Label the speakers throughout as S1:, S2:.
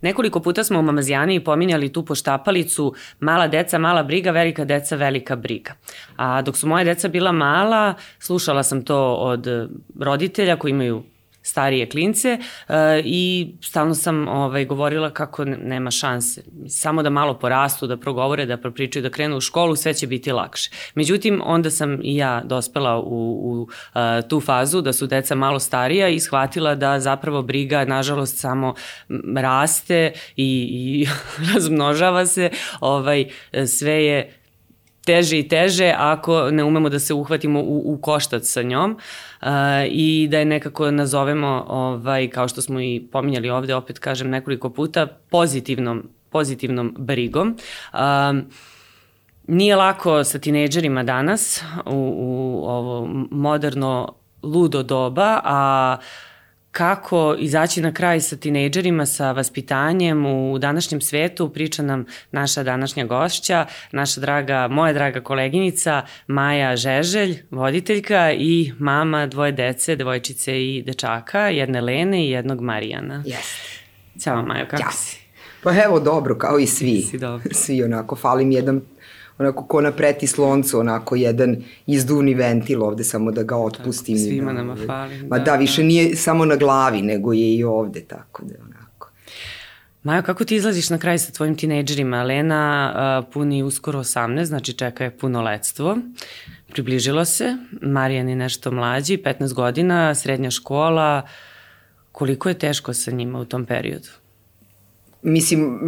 S1: Nekoliko puta smo u Mamazijani pominjali tu poštapalicu mala deca, mala briga, velika deca, velika briga. A dok su moje deca bila mala, slušala sam to od roditelja koji imaju starije klince uh, i stalno sam ovaj, govorila kako nema šanse. Samo da malo porastu, da progovore, da propričaju, da krenu u školu, sve će biti lakše. Međutim, onda sam i ja dospela u, u uh, tu fazu da su deca malo starija i shvatila da zapravo briga, nažalost, samo raste i, i razmnožava se. Ovaj, sve je teže i teže ako ne umemo da se uhvatimo u, u koštac sa njom uh, i da je nekako nazovemo, ovaj, kao što smo i pominjali ovde, opet kažem nekoliko puta, pozitivnom, pozitivnom brigom. Uh, nije lako sa tinejdžerima danas u, u ovo moderno ludo doba, a uh, kako izaći na kraj sa tinejdžerima, sa vaspitanjem u današnjem svetu, priča nam naša današnja gošća, naša draga, moja draga koleginica Maja Žeželj, voditeljka i mama dvoje dece, devojčice i dečaka, jedne Lene i jednog Marijana.
S2: Jeste.
S1: Ćao Majo, kako
S2: ja.
S1: si?
S2: Pa evo, dobro, kao i svi.
S1: Si dobro.
S2: Svi onako, falim jedan onako ko na preti sloncu, onako jedan izduvni ventil ovde, samo da ga otpustim.
S1: Tako, svima
S2: da,
S1: nama fali.
S2: Ma da, da, više nije samo na glavi, nego je i ovde, tako da onako.
S1: Majo, kako ti izlaziš na kraj sa tvojim tinejdžerima? Lena uh, puni uskoro 18, znači čeka je punoletstvo. Približilo se, Marijan je nešto mlađi, 15 godina, srednja škola. Koliko je teško sa njima u tom periodu?
S2: Mislim,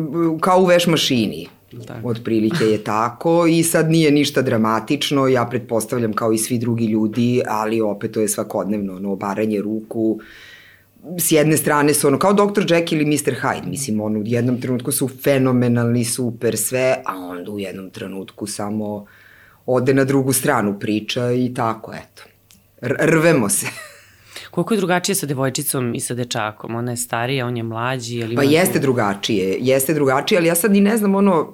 S2: kao u veš mašini Tako. Otprilike je tako i sad nije ništa dramatično, ja pretpostavljam kao i svi drugi ljudi, ali opet to je svakodnevno, ono, obaranje ruku, s jedne strane su ono kao Dr. Jack ili Mr. Hyde, mislim ono u jednom trenutku su fenomenalni, super sve, a onda u jednom trenutku samo ode na drugu stranu priča i tako, eto. R rvemo se.
S1: Koliko je drugačije sa devojčicom i sa dečakom? Ona je starija, on je mlađi. Ali
S2: pa jeste drugačije, jeste drugačije, ali ja sad ni ne znam ono,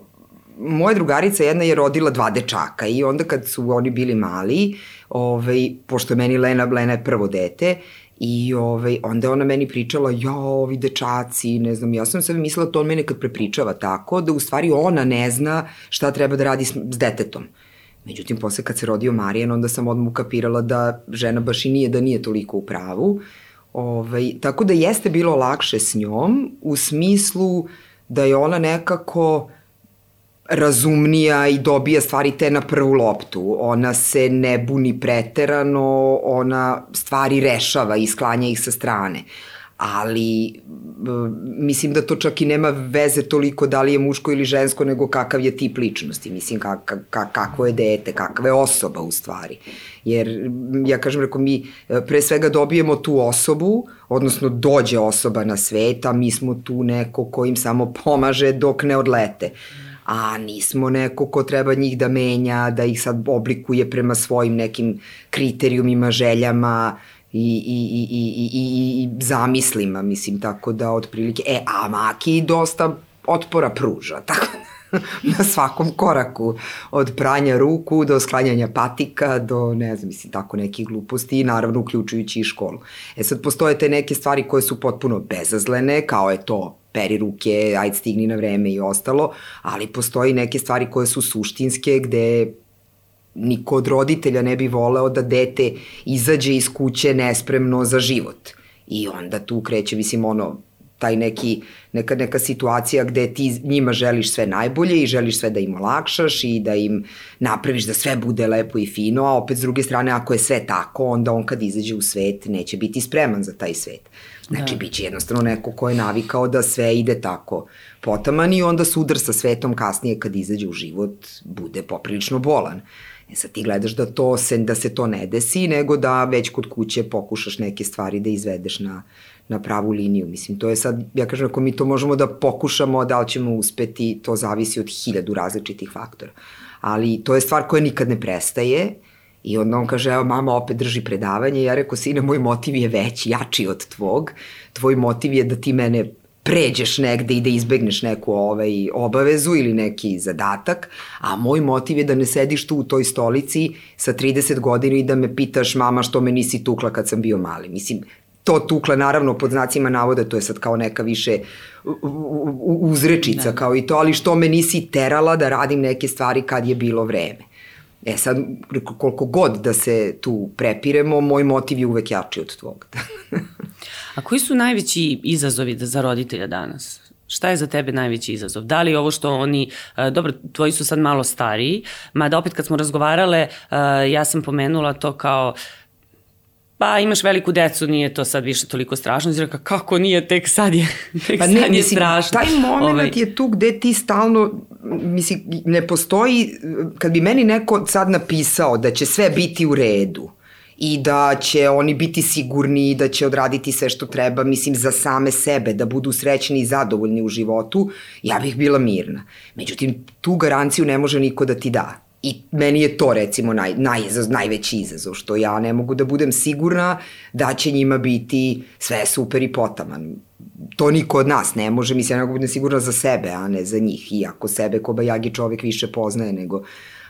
S2: moja drugarica jedna je rodila dva dečaka i onda kad su oni bili mali, ovaj, pošto je meni Lena, Lena je prvo dete, I ovaj, onda ona meni pričala, ja, ovi dečaci, ne znam, ja sam sve mislila to on mene kad prepričava tako, da u stvari ona ne zna šta treba da radi s, s detetom. Međutim, posle kad se rodio Marijan, onda sam odmah ukapirala da žena baš i nije, da nije toliko u pravu. Ovaj, tako da jeste bilo lakše s njom, u smislu da je ona nekako razumnija i dobija stvari te na prvu loptu. Ona se ne buni preterano, ona stvari rešava i sklanja ih sa strane. Ali mislim da to čak i nema veze toliko da li je muško ili žensko, nego kakav je tip ličnosti. Mislim, kak, kak, kakvo je dete, kakva je osoba u stvari. Jer, ja kažem, reko, mi e, pre svega dobijemo tu osobu, odnosno dođe osoba na svet, a mi smo tu neko ko im samo pomaže dok ne odlete. A nismo neko ko treba njih da menja, da ih sad oblikuje prema svojim nekim kriterijumima, željama i, i, i, i, i, i zamislima, mislim, tako da otprilike, e, a Maki dosta otpora pruža, tako na svakom koraku, od pranja ruku do sklanjanja patika, do, ne znam, mislim, tako nekih gluposti i naravno uključujući i školu. E sad, postoje te neke stvari koje su potpuno bezazlene, kao je to peri ruke, ajde stigni na vreme i ostalo, ali postoji neke stvari koje su suštinske gde niko od roditelja ne bi voleo da dete izađe iz kuće nespremno za život. I onda tu kreće, mislim, ono, taj neki, neka, neka situacija gde ti njima želiš sve najbolje i želiš sve da im olakšaš i da im napraviš da sve bude lepo i fino, a opet s druge strane ako je sve tako, onda on kad izađe u svet neće biti spreman za taj svet. Znači, da. bit će jednostavno neko ko je navikao da sve ide tako potaman i onda sudar sa svetom kasnije kad izađe u život bude poprilično bolan. E sad ti gledaš da, to se, da se to ne desi, nego da već kod kuće pokušaš neke stvari da izvedeš na, na pravu liniju. Mislim, to je sad, ja kažem, ako mi to možemo da pokušamo, da li ćemo uspeti, to zavisi od hiljadu različitih faktora. Ali to je stvar koja nikad ne prestaje I onda on kaže, evo mama opet drži predavanje. Ja rekao, sine, moj motiv je veći, jači od tvog. Tvoj motiv je da ti mene pređeš negde i da izbegneš neku ovaj, obavezu ili neki zadatak, a moj motiv je da ne sediš tu u toj stolici sa 30 godina i da me pitaš mama što me nisi tukla kad sam bio mali. Mislim, to tukla naravno pod znacima navoda, to je sad kao neka više uzrečica da. kao i to, ali što me nisi terala da radim neke stvari kad je bilo vreme. E sad, koliko god da se tu prepiremo, moj motiv je uvek jači od tvoga.
S1: A koji su najveći izazovi za roditelja danas? Šta je za tebe najveći izazov? Da li ovo što oni, e, dobro, tvoji su sad malo stariji, mada opet kad smo razgovarale, e, ja sam pomenula to kao uh, pa imaš veliku decu, nije to sad više toliko strašno. Izreka, kako nije, tek sad je, tek pa ne, sad je mislim, strašno.
S2: Taj moment ovaj... je tu gde ti stalno, mislim, ne postoji, kad bi meni neko sad napisao da će sve biti u redu, i da će oni biti sigurni i da će odraditi sve što treba, mislim, za same sebe, da budu srećni i zadovoljni u životu, ja bih bila mirna. Međutim, tu garanciju ne može niko da ti da. I meni je to recimo naj, najizaz, najveći izazov, što ja ne mogu da budem sigurna da će njima biti sve super i potaman. To niko od nas ne može, mislim, ja ne mogu da budem sigurna za sebe, a ne za njih. Iako sebe ko bajagi čovek više poznaje nego...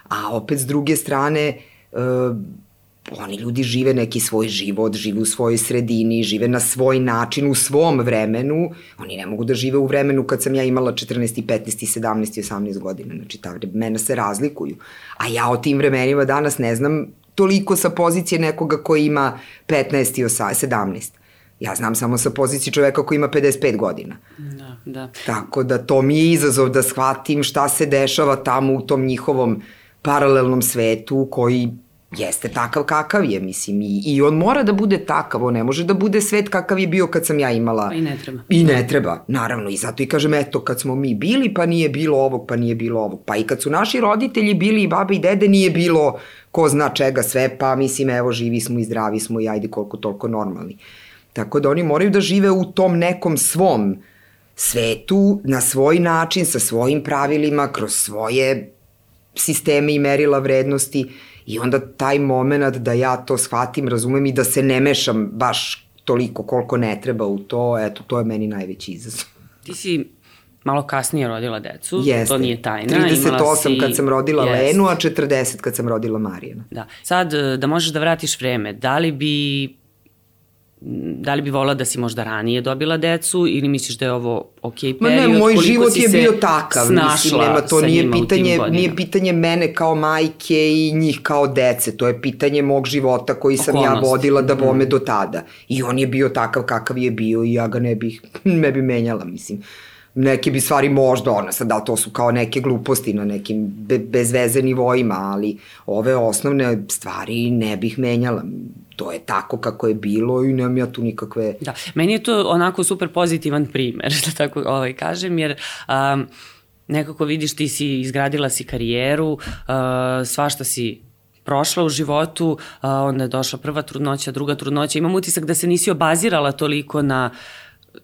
S2: A opet s druge strane, uh, oni ljudi žive neki svoj život, žive u svojoj sredini, žive na svoj način, u svom vremenu. Oni ne mogu da žive u vremenu kad sam ja imala 14, 15, 17 i 18 godina. Znači, ta vremena se razlikuju. A ja o tim vremenima danas ne znam toliko sa pozicije nekoga koji ima 15 i 17. Ja znam samo sa pozicije čoveka koji ima 55 godina.
S1: Da, da.
S2: Tako da to mi je izazov da shvatim šta se dešava tamo u tom njihovom paralelnom svetu koji jeste takav kakav je, mislim, i, i on mora da bude takav, on ne može da bude svet kakav je bio kad sam ja imala.
S1: Pa i ne treba.
S2: I ne treba, naravno, i zato i kažem, eto, kad smo mi bili, pa nije bilo ovog, pa nije bilo ovog, pa i kad su naši roditelji bili i baba i dede, nije bilo ko zna čega sve, pa mislim, evo, živi smo i zdravi smo i ajde koliko toliko normalni. Tako da oni moraju da žive u tom nekom svom svetu, na svoj način, sa svojim pravilima, kroz svoje sisteme i merila vrednosti I onda taj moment da ja to shvatim, razumem i da se ne mešam baš toliko koliko ne treba u to, eto, to je meni najveći izazov.
S1: Ti si malo kasnije rodila decu, Jeste. to nije tajna.
S2: 38 si... kad sam rodila Jeste. Lenu, a 40 kad sam rodila Marijana.
S1: Da. Sad, da možeš da vratiš vreme, da li bi da li bi volila da si možda ranije dobila decu ili misliš da je ovo ok period? Ma
S2: ne, moj život je bio takav, mislim, nema, to nije pitanje, nije pitanje mene kao majke i njih kao dece, to je pitanje mog života koji sam Okolnost. ja vodila da bome mm. do tada. I on je bio takav kakav je bio i ja ga ne bih, ne bi menjala, mislim neke bi stvari možda, ona sad, da to su kao neke gluposti na nekim be, bez veze nivoima, ali ove osnovne stvari ne bih menjala to je tako kako je bilo i nemam ja tu nikakve...
S1: Da, meni je to onako super pozitivan primer, da tako ovaj, kažem, jer um, nekako vidiš ti si izgradila si karijeru, uh, svašta si prošla u životu, uh, onda je došla prva trudnoća, druga trudnoća. Imam utisak da se nisi obazirala toliko na uh,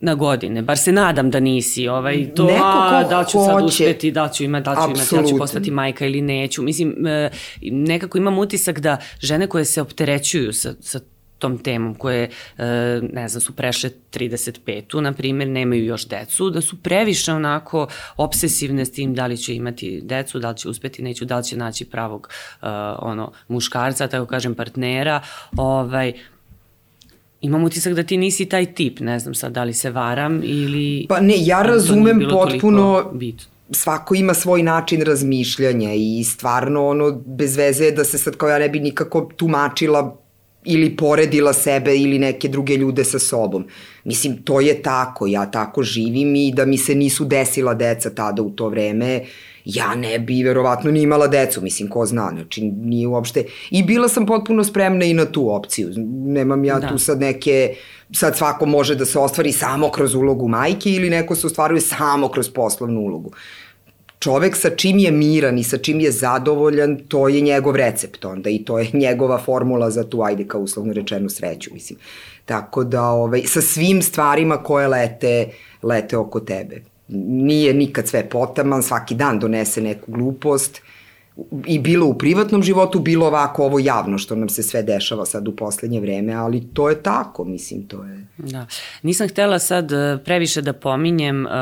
S1: na godine, bar se nadam da nisi ovaj, to, Neko a, da ću hoće. sad uspeti, da ću imati, da ću imati, da ću postati majka ili neću. Mislim, e, nekako imam utisak da žene koje se opterećuju sa, sa tom temom koje, e, ne znam, su prešle 35-u, na primjer, nemaju još decu, da su previše onako obsesivne s tim da li će imati decu, da li će uspeti, neću, da li će naći pravog uh, ono, muškarca, tako kažem, partnera, ovaj, imam utisak da ti nisi taj tip, ne znam sad da li se varam ili...
S2: Pa ne, ja razumem potpuno svako ima svoj način razmišljanja i stvarno ono bez veze je da se sad kao ja ne bi nikako tumačila ili poredila sebe ili neke druge ljude sa sobom. Mislim, to je tako, ja tako živim i da mi se nisu desila deca tada u to vreme, ja ne bi verovatno ni imala decu, mislim, ko zna, znači nije uopšte... I bila sam potpuno spremna i na tu opciju. Nemam ja da. tu sad neke... Sad svako može da se ostvari samo kroz ulogu majke ili neko se ostvaruje samo kroz poslovnu ulogu čovek sa čim je miran i sa čim je zadovoljan, to je njegov recept onda i to je njegova formula za tu, ajde kao uslovno rečenu, sreću, mislim. Tako da, ovaj, sa svim stvarima koje lete, lete oko tebe. Nije nikad sve potaman, svaki dan donese neku glupost, i bilo u privatnom životu, bilo ovako ovo javno što nam se sve dešava sad u poslednje vreme, ali to je tako, mislim, to je...
S1: Da. Nisam htela sad e, previše da pominjem uh,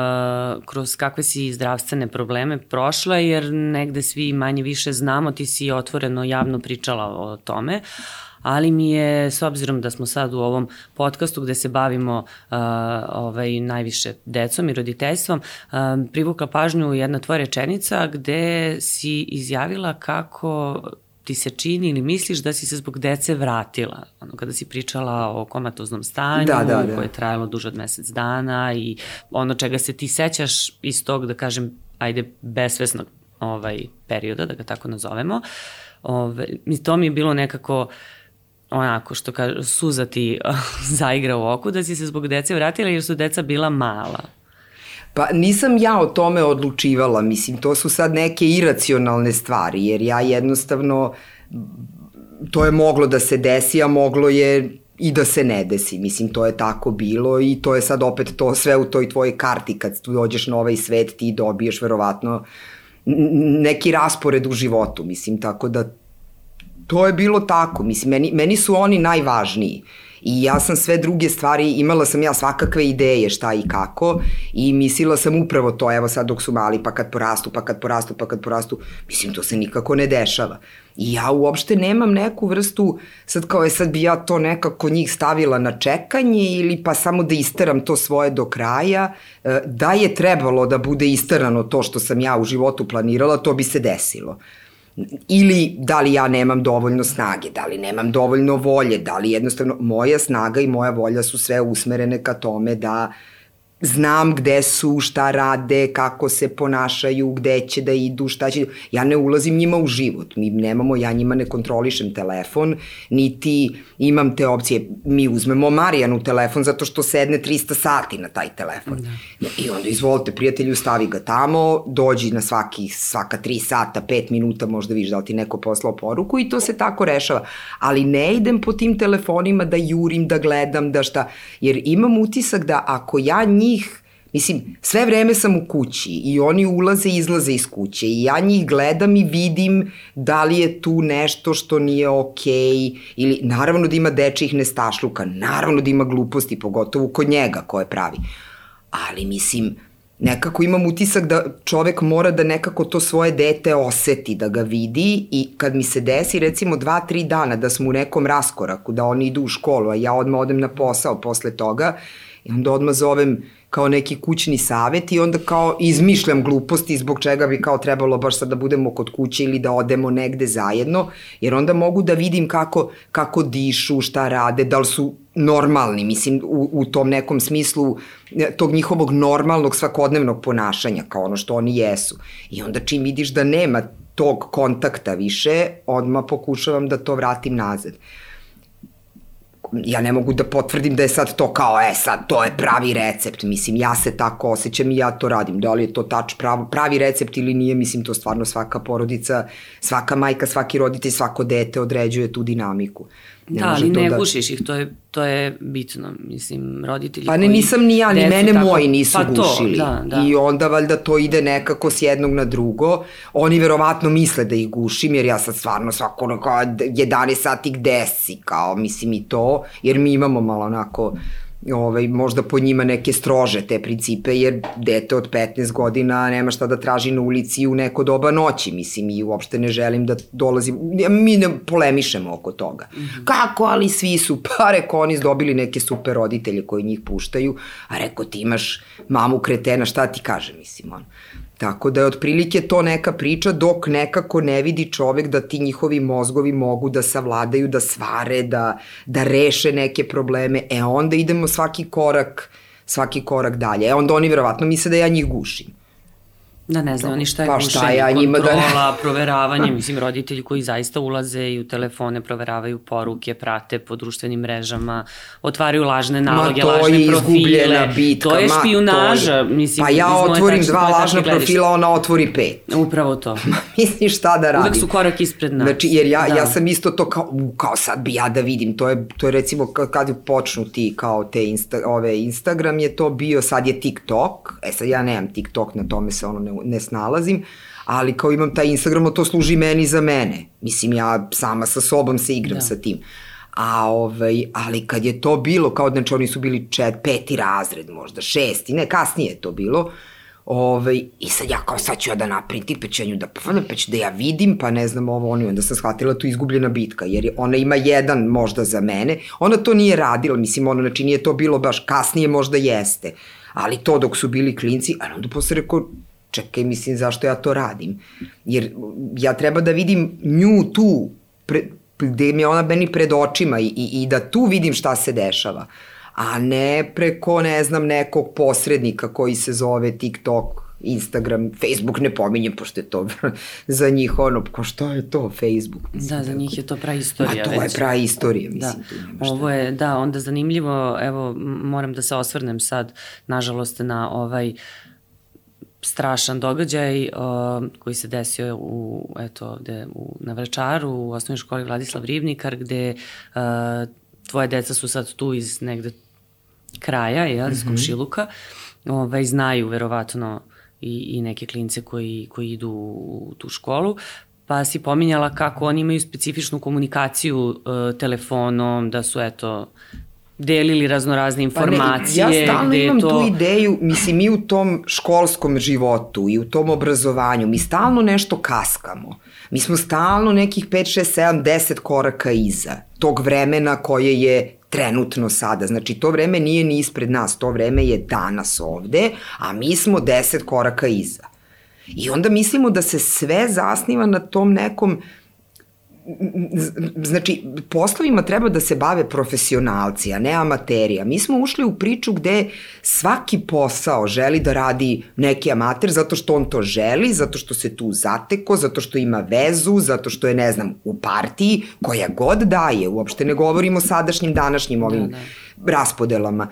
S1: kroz kakve si zdravstvene probleme prošla, jer negde svi manje više znamo, ti si otvoreno javno pričala o tome, ali mi je, s obzirom da smo sad u ovom podcastu gde se bavimo uh, ovaj, najviše decom i roditeljstvom, uh, privukla pažnju jedna tvoja rečenica gde si izjavila kako ti se čini ili misliš da si se zbog dece vratila? Ono, kada si pričala o komatoznom stanju da, da, da. koje je trajalo duže od mesec dana i ono čega se ti sećaš iz tog, da kažem, ajde, besvesnog ovaj, perioda, da ga tako nazovemo. Ove, to mi je bilo nekako uh, onako što kaže, suza ti zaigra u oku da si se zbog dece vratila jer su deca bila mala.
S2: Pa nisam ja o tome odlučivala, mislim, to su sad neke iracionalne stvari, jer ja jednostavno, to je moglo da se desi, a moglo je i da se ne desi. Mislim, to je tako bilo i to je sad opet to sve u toj tvojoj karti. Kad tu dođeš na ovaj svet, ti dobiješ verovatno neki raspored u životu. Mislim, tako da to je bilo tako. Mislim, meni, meni su oni najvažniji. I ja sam sve druge stvari, imala sam ja svakakve ideje šta i kako i mislila sam upravo to, evo sad dok su mali, pa kad porastu, pa kad porastu, pa kad porastu, mislim to se nikako ne dešava. I ja uopšte nemam neku vrstu, sad kao je sad bi ja to nekako njih stavila na čekanje ili pa samo da isteram to svoje do kraja, e, da je trebalo da bude istarano to što sam ja u životu planirala, to bi se desilo ili da li ja nemam dovoljno snage, da li nemam dovoljno volje, da li jednostavno moja snaga i moja volja su sve usmerene ka tome da znam gde su, šta rade, kako se ponašaju, gde će da idu, šta će... Ja ne ulazim njima u život, mi nemamo, ja njima ne kontrolišem telefon, niti imam te opcije. Mi uzmemo Marijanu telefon zato što sedne 300 sati na taj telefon. Da. I onda izvolite, prijatelju, stavi ga tamo, dođi na svaki, svaka 3 sata, 5 minuta, možda viš da li ti neko poslao poruku i to se tako rešava. Ali ne idem po tim telefonima da jurim, da gledam, da šta, jer imam utisak da ako ja njih njih, mislim, sve vreme sam u kući i oni ulaze i izlaze iz kuće i ja njih gledam i vidim da li je tu nešto što nije okej okay, ili naravno da ima dečih nestašluka, naravno da ima gluposti, pogotovo kod njega koje pravi. Ali mislim, nekako imam utisak da čovek mora da nekako to svoje dete oseti, da ga vidi i kad mi se desi recimo dva, tri dana da smo u nekom raskoraku, da oni idu u školu, a ja odmah odem na posao posle toga I onda odmah zovem kao neki kućni savet i onda kao izmišljam gluposti zbog čega bi kao trebalo baš sad da budemo kod kuće ili da odemo negde zajedno, jer onda mogu da vidim kako, kako dišu, šta rade, da li su normalni, mislim, u, u tom nekom smislu e, tog njihovog normalnog svakodnevnog ponašanja, kao ono što oni jesu. I onda čim vidiš da nema tog kontakta više, odmah pokušavam da to vratim nazad ja ne mogu da potvrdim da je sad to kao, e sad, to je pravi recept, mislim, ja se tako osjećam i ja to radim, da li je to tač prav, pravi recept ili nije, mislim, to stvarno svaka porodica, svaka majka, svaki roditelj, svako dete određuje tu dinamiku.
S1: Ne da, ali ne da... gušiš ih, to je, to je bitno, mislim, roditelji
S2: Pa ne, koji nisam ni ja, ni mene tako... moji nisu pa gušili. To, da, da. I onda valjda to ide nekako s jednog na drugo. Oni verovatno misle da ih gušim, jer ja sad stvarno svako ono kao 11 sati gde si, kao mislim i to, jer mi imamo malo onako ovaj, možda po njima neke strože te principe, jer dete od 15 godina nema šta da traži na ulici u neko doba noći, mislim, i uopšte ne želim da dolazim, mi ne polemišemo oko toga. Mm -hmm. Kako, ali svi su, pa reko, oni dobili neke super roditelje koji njih puštaju, a reko, ti imaš mamu kretena, šta ti kaže, mislim, ono. Tako da je otprilike to neka priča dok nekako ne vidi čovek da ti njihovi mozgovi mogu da savladaju, da svare, da, da reše neke probleme. E onda idemo svaki korak, svaki korak dalje. E onda oni verovatno misle da ja njih gušim.
S1: Da ne znaju ni šta je pa šta ja njima da- kontrola, da... proveravanje, mislim, roditelji koji zaista ulaze i u telefone, proveravaju poruke, prate po društvenim mrežama, otvaraju lažne naloge, lažne profile.
S2: Bitka,
S1: to je špijunaža, je... mislim.
S2: Pa ja otvorim dva lažna profila, ona otvori pet.
S1: Upravo to.
S2: Ma misliš šta da radim?
S1: Uvek su korak ispred nas.
S2: Znači, jer ja, da. ja sam isto to kao, u, kao sad bi ja da vidim, to je, to je recimo kad počnu ti kao te insta, ove Instagram je to bio, sad je TikTok, e sad ja nemam TikTok, na tome se ono ne, ne snalazim, ali kao imam taj Instagram, to služi meni za mene. Mislim, ja sama sa sobom se igram da. sa tim. A ovaj, ali kad je to bilo, kao znači oni su bili čet, peti razred možda, šesti, ne, kasnije je to bilo, Ovaj, I sad ja kao sad ću ja da naprinti pečenju, da pa, pa ću da ja vidim, pa ne znam ovo, oni, onda sam shvatila tu izgubljena bitka, jer ona ima jedan možda za mene, ona to nije radila, mislim, ona, znači nije to bilo baš, kasnije možda jeste, ali to dok su bili klinci, a onda posle rekao, čekaj, mislim, zašto ja to radim? Jer ja treba da vidim nju tu, pre, gde mi je ona meni pred očima i, i, i da tu vidim šta se dešava a ne preko, ne znam, nekog posrednika koji se zove TikTok, Instagram, Facebook ne pominjem, pošto je to za njih ono, ko što je to Facebook?
S1: Mislim, da, za njih je to praistorija.
S2: A to već. je praistorija, mislim.
S1: Da. Ovo je, da, onda zanimljivo, evo, moram da se osvrnem sad, nažalost, na ovaj strašan događaj uh, koji se desio u, eto, ovde, u, na Vračaru, u osnovnoj školi Vladislav Rivnikar, gde uh, tvoje deca su sad tu iz negde kraja, jel, iz mm -hmm. komšiluka, ovaj, znaju verovatno i, i neke klince koji, koji idu u tu školu, pa si pominjala kako oni imaju specifičnu komunikaciju uh, telefonom, da su eto delili raznorazne informacije.
S2: Pa ne, ja stalno imam to... tu ideju, mislim, mi u tom školskom životu i u tom obrazovanju, mi stalno nešto kaskamo. Mi smo stalno nekih 5, 6, 7, 10 koraka iza tog vremena koje je trenutno sada. Znači, to vreme nije ni ispred nas, to vreme je danas ovde, a mi smo deset koraka iza. I onda mislimo da se sve zasniva na tom nekom znači, poslovima treba da se bave profesionalci, a ne amaterija. Mi smo ušli u priču gde svaki posao želi da radi neki amater zato što on to želi, zato što se tu zateko, zato što ima vezu, zato što je, ne znam, u partiji, koja god daje, uopšte ne govorimo o sadašnjim, današnjim ovim da, da. raspodelama.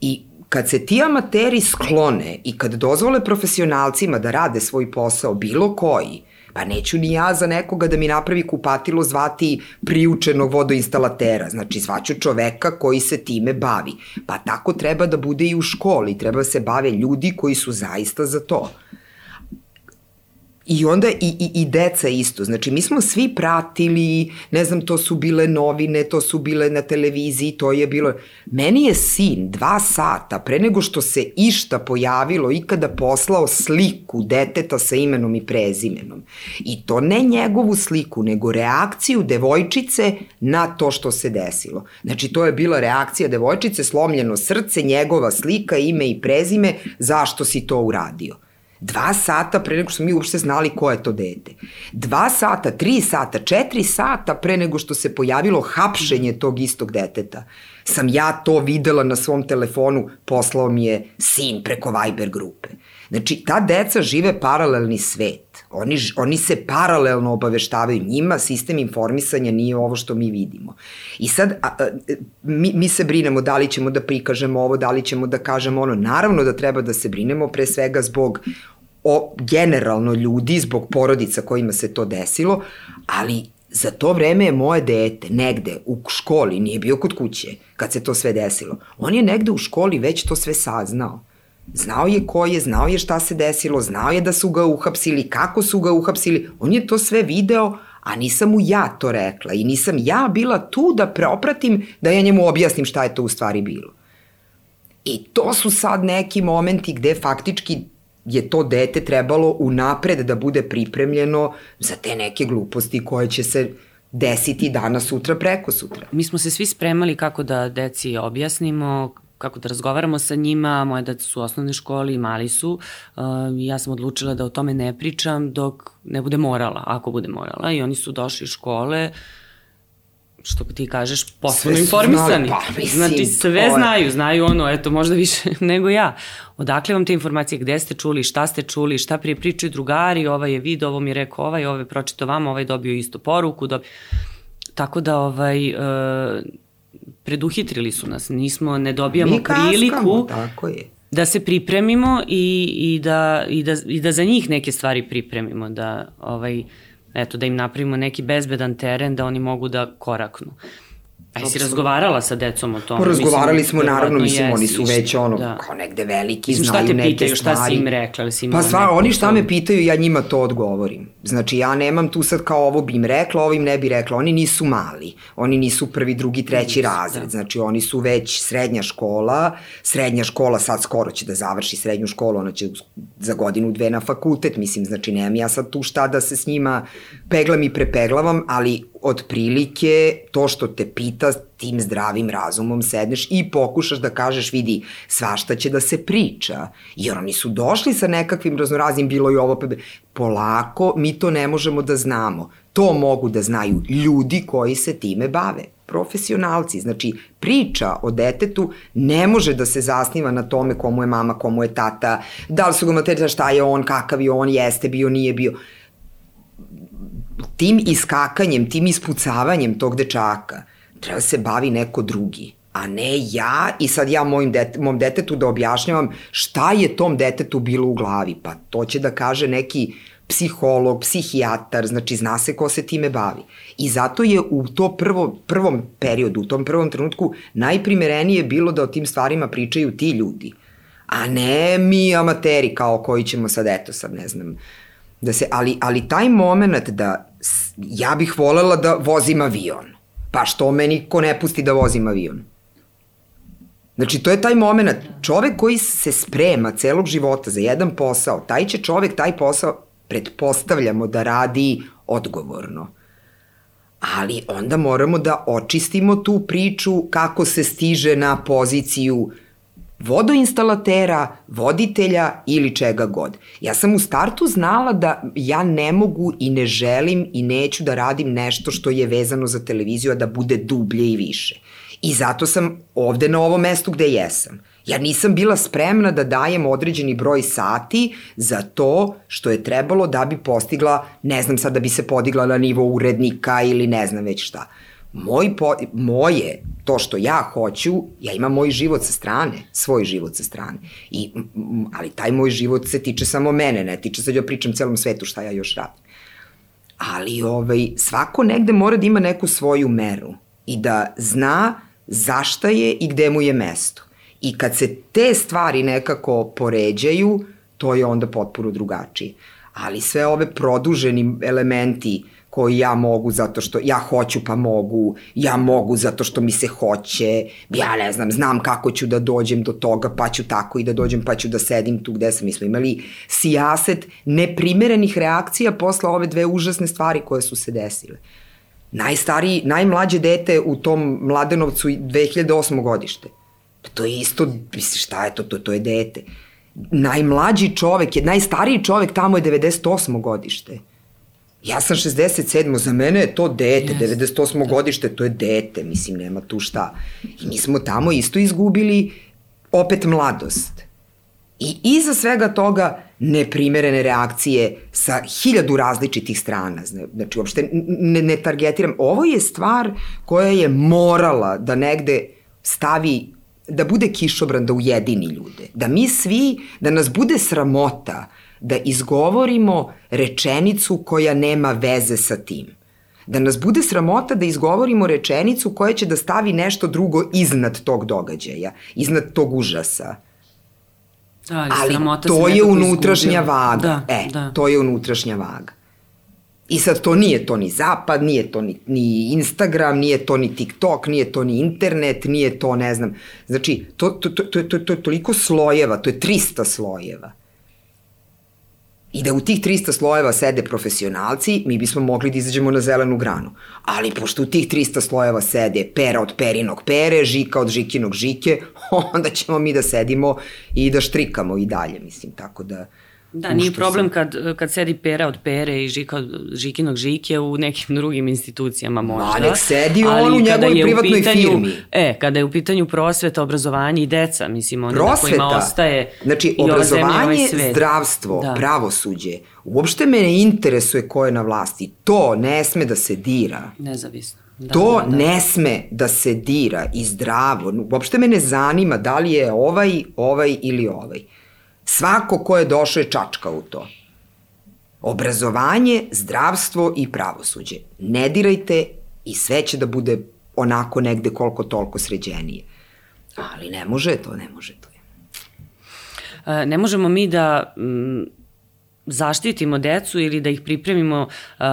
S2: I kad se ti amateri sklone i kad dozvole profesionalcima da rade svoj posao, bilo koji, Pa neću ni ja za nekoga da mi napravi kupatilo zvati priučenog vodoinstalatera, znači zvaću čoveka koji se time bavi. Pa tako treba da bude i u školi, treba da se bave ljudi koji su zaista za to. I onda i, i, i deca isto. Znači, mi smo svi pratili, ne znam, to su bile novine, to su bile na televiziji, to je bilo... Meni je sin dva sata pre nego što se išta pojavilo ikada poslao sliku deteta sa imenom i prezimenom. I to ne njegovu sliku, nego reakciju devojčice na to što se desilo. Znači, to je bila reakcija devojčice, slomljeno srce, njegova slika, ime i prezime, zašto si to uradio. Dva sata pre nego što mi uopšte znali ko je to dete. Dva sata, tri sata, četiri sata pre nego što se pojavilo hapšenje tog istog deteta. Sam ja to videla na svom telefonu, poslao mi je sin preko Viber grupe. Znači, ta deca žive paralelni svet. Oni, oni se paralelno obaveštavaju. Njima sistem informisanja nije ovo što mi vidimo. I sad, a, a, mi, mi se brinemo da li ćemo da prikažemo ovo, da li ćemo da kažemo ono. Naravno da treba da se brinemo pre svega zbog o, generalno ljudi, zbog porodica kojima se to desilo, ali za to vreme je moje dete negde u školi, nije bio kod kuće kad se to sve desilo. On je negde u školi već to sve saznao. Znao je ko je, znao je šta se desilo, znao je da su ga uhapsili, kako su ga uhapsili. On je to sve video, a nisam mu ja to rekla i nisam ja bila tu da preopratim, da ja njemu objasnim šta je to u stvari bilo. I to su sad neki momenti gde faktički je to dete trebalo unapred da bude pripremljeno za te neke gluposti koje će se desiti danas, sutra, preko sutra.
S1: Mi smo se svi spremali kako da deci objasnimo, kako da razgovaramo sa njima, moje deca su u osnovnoj školi, mali su, uh, ja sam odlučila da o tome ne pričam dok ne bude morala, ako bude morala i oni su došli iz škole, što ti kažeš, poslovno informisani. Pa, mislim, znači, sve je... znaju, znaju ono, eto, možda više nego ja. Odakle vam te informacije, gde ste čuli, šta ste čuli, šta prije pričaju drugari, ovaj je video, ovo mi je rekao ovaj, ovaj pročito vama, ovaj dobio istu poruku. Dobi... Tako da, ovaj, uh, preduhitrili su nas, nismo, ne dobijamo Mi kaskamo, priliku
S2: tako je.
S1: da se pripremimo i, i, da, i, da, i da za njih neke stvari pripremimo, da, ovaj, eto, da im napravimo neki bezbedan teren da oni mogu da koraknu. A jesi razgovarala sa decom o tome?
S2: Pa razgovarali smo, naravno, mislim, oni su već ono, da. kao negde veliki, mislim, znaju neke pitaju,
S1: stvari. Šta si im rekla? Ili si
S2: pa sva, oni šta me pitaju, ja njima to odgovorim. Znači, ja nemam tu sad kao ovo bi im rekla, ovo im ne bi rekla. Oni nisu mali, oni nisu prvi, drugi, treći nisu, razred. Da. Znači, oni su već srednja škola, srednja škola sad skoro će da završi srednju školu, ona će za godinu, dve na fakultet, mislim, znači, nemam ja sad tu šta da se s njima peglam i prepeglavam, ali otprilike to što te pita tim zdravim razumom sedneš i pokušaš da kažeš vidi svašta će da se priča jer oni su došli sa nekakvim raznoraznim bilo i ovo polako mi to ne možemo da znamo to mogu da znaju ljudi koji se time bave profesionalci. Znači, priča o detetu ne može da se zasniva na tome komu je mama, komu je tata, da li su ga materija, šta je on, kakav je on, jeste bio, nije bio tim iskakanjem, tim ispucavanjem tog dečaka treba da se bavi neko drugi a ne ja i sad ja mojim dete, mom detetu da objašnjavam šta je tom detetu bilo u glavi. Pa to će da kaže neki psiholog, psihijatar, znači zna se ko se time bavi. I zato je u to prvo, prvom periodu, u tom prvom trenutku najprimerenije bilo da o tim stvarima pričaju ti ljudi, a ne mi amateri kao koji ćemo sad, eto sad ne znam, da se, ali, ali taj moment da ja bih volela da vozim avion. Pa što meni ko ne pusti da vozim avion? Znači, to je taj moment. Čovek koji se sprema celog života za jedan posao, taj će čovek taj posao, pretpostavljamo da radi odgovorno. Ali onda moramo da očistimo tu priču kako se stiže na poziciju vodoinstalatera, voditelja ili čega god. Ja sam u startu znala da ja ne mogu i ne želim i neću da radim nešto što je vezano za televiziju, a da bude dublje i više. I zato sam ovde na ovom mestu gde jesam. Ja nisam bila spremna da dajem određeni broj sati za to što je trebalo da bi postigla, ne znam sad da bi se podigla na nivo urednika ili ne znam već šta. Moj po, moje, to što ja hoću, ja imam moj život sa strane, svoj život sa strane. I, ali taj moj život se tiče samo mene, ne tiče se da pričam celom svetu šta ja još radim. Ali ovaj, svako negde mora da ima neku svoju meru i da zna zašta je i gde mu je mesto. I kad se te stvari nekako poređaju, to je onda potpuno drugačije. Ali sve ove produženi elementi uh, koji ja mogu zato što ja hoću pa mogu, ja mogu zato što mi se hoće, ja ne znam, znam kako ću da dođem do toga, pa ću tako i da dođem, pa ću da sedim tu gde sam. Mi smo imali sijaset neprimerenih reakcija posle ove dve užasne stvari koje su se desile. Najstariji, najmlađe dete u tom Mladenovcu 2008. godište. Pa to je isto, misli šta je to, to, to je dete. Najmlađi čovek, je, najstariji čovek tamo je 98. godište Ja sam 67. Za mene je to dete, yes. 98. Da. godište, to je dete, mislim, nema tu šta. I mi smo tamo isto izgubili opet mladost. I iza svega toga neprimerene reakcije sa hiljadu različitih strana. Znači, uopšte ne, ne targetiram. Ovo je stvar koja je morala da negde stavi, da bude kišobran, da ujedini ljude. Da mi svi, da nas bude sramota da izgovorimo rečenicu koja nema veze sa tim. Da nas bude sramota da izgovorimo rečenicu koja će da stavi nešto drugo iznad tog događaja, iznad tog užasa.
S1: Da, ali, ali
S2: to je unutrašnja izgubila. vaga. Da, e, da. to je unutrašnja vaga. I sad to nije to ni zapad, nije to ni, ni Instagram, nije to ni TikTok, nije to ni internet, nije to ne znam. Znači, to, to, to, to, to, to je toliko slojeva, to je 300 slojeva i da u tih 300 slojeva sede profesionalci, mi bismo mogli da izađemo na zelenu granu. Ali pošto u tih 300 slojeva sede pera od perinog pere, žika od žikinog žike, onda ćemo mi da sedimo i da štrikamo i dalje, mislim, tako da...
S1: Da, nije problem se... kad, kad sedi pera od pere i žika od žikinog žike u nekim drugim institucijama možda. Ma
S2: nek sedi on u njegovoj privatnoj
S1: pitanju,
S2: firmi.
S1: E, kada je u pitanju prosveta, obrazovanje i deca, mislim, oni prosveta, na kojima ostaje
S2: znači, i obrazovanje, i ovaj zdravstvo, da. pravosuđe, uopšte me ne interesuje ko je na vlasti. To ne sme da se dira.
S1: Nezavisno.
S2: Da, to da, da. ne sme da se dira i zdravo. Uopšte me ne zanima da li je ovaj, ovaj ili ovaj. Svako ko je došao je čačka u to. Obrazovanje, zdravstvo i pravosuđe. Ne dirajte i sve će da bude onako negde koliko toliko sređenije. Ali ne može to, ne može to.
S1: E, ne možemo mi da zaštitimo decu ili da ih pripremimo uh,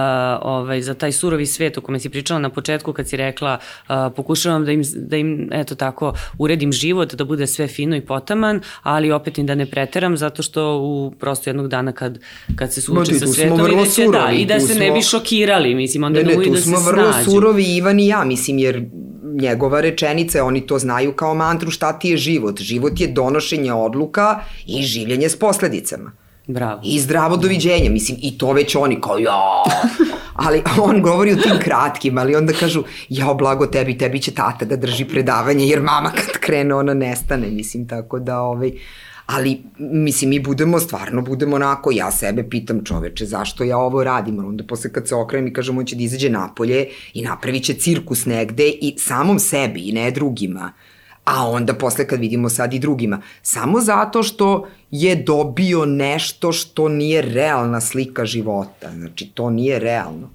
S1: ovaj, za taj surovi svet o kome si pričala na početku kad si rekla uh, pokušavam da im, da im eto tako uredim život, da bude sve fino i potaman, ali opet im da ne preteram zato što u prosto jednog dana kad, kad se suče sa svetom i da će surovi, da, i da se smo... ne bi šokirali, mislim, onda ne, ne, tu da smo vrlo snađu.
S2: surovi Ivan i ja, mislim, jer njegova rečenica, oni to znaju kao mantru šta ti je život. Život je donošenje odluka i življenje s posledicama.
S1: Bravo.
S2: I zdravo doviđenja, mislim, i to već oni kao, ja, ali on govori u tim kratkim, ali onda kažu, ja, blago tebi, tebi će tata da drži predavanje, jer mama kad krene, ona nestane, mislim, tako da, ovaj, ali, mislim, mi budemo, stvarno budemo onako, ja sebe pitam čoveče, zašto ja ovo radim, ali onda posle kad se okrenem i kažem, on će da izađe napolje i napravit će cirkus negde i samom sebi i ne drugima a onda posle kad vidimo sad i drugima. Samo zato što je dobio nešto što nije realna slika života. Znači, to nije realno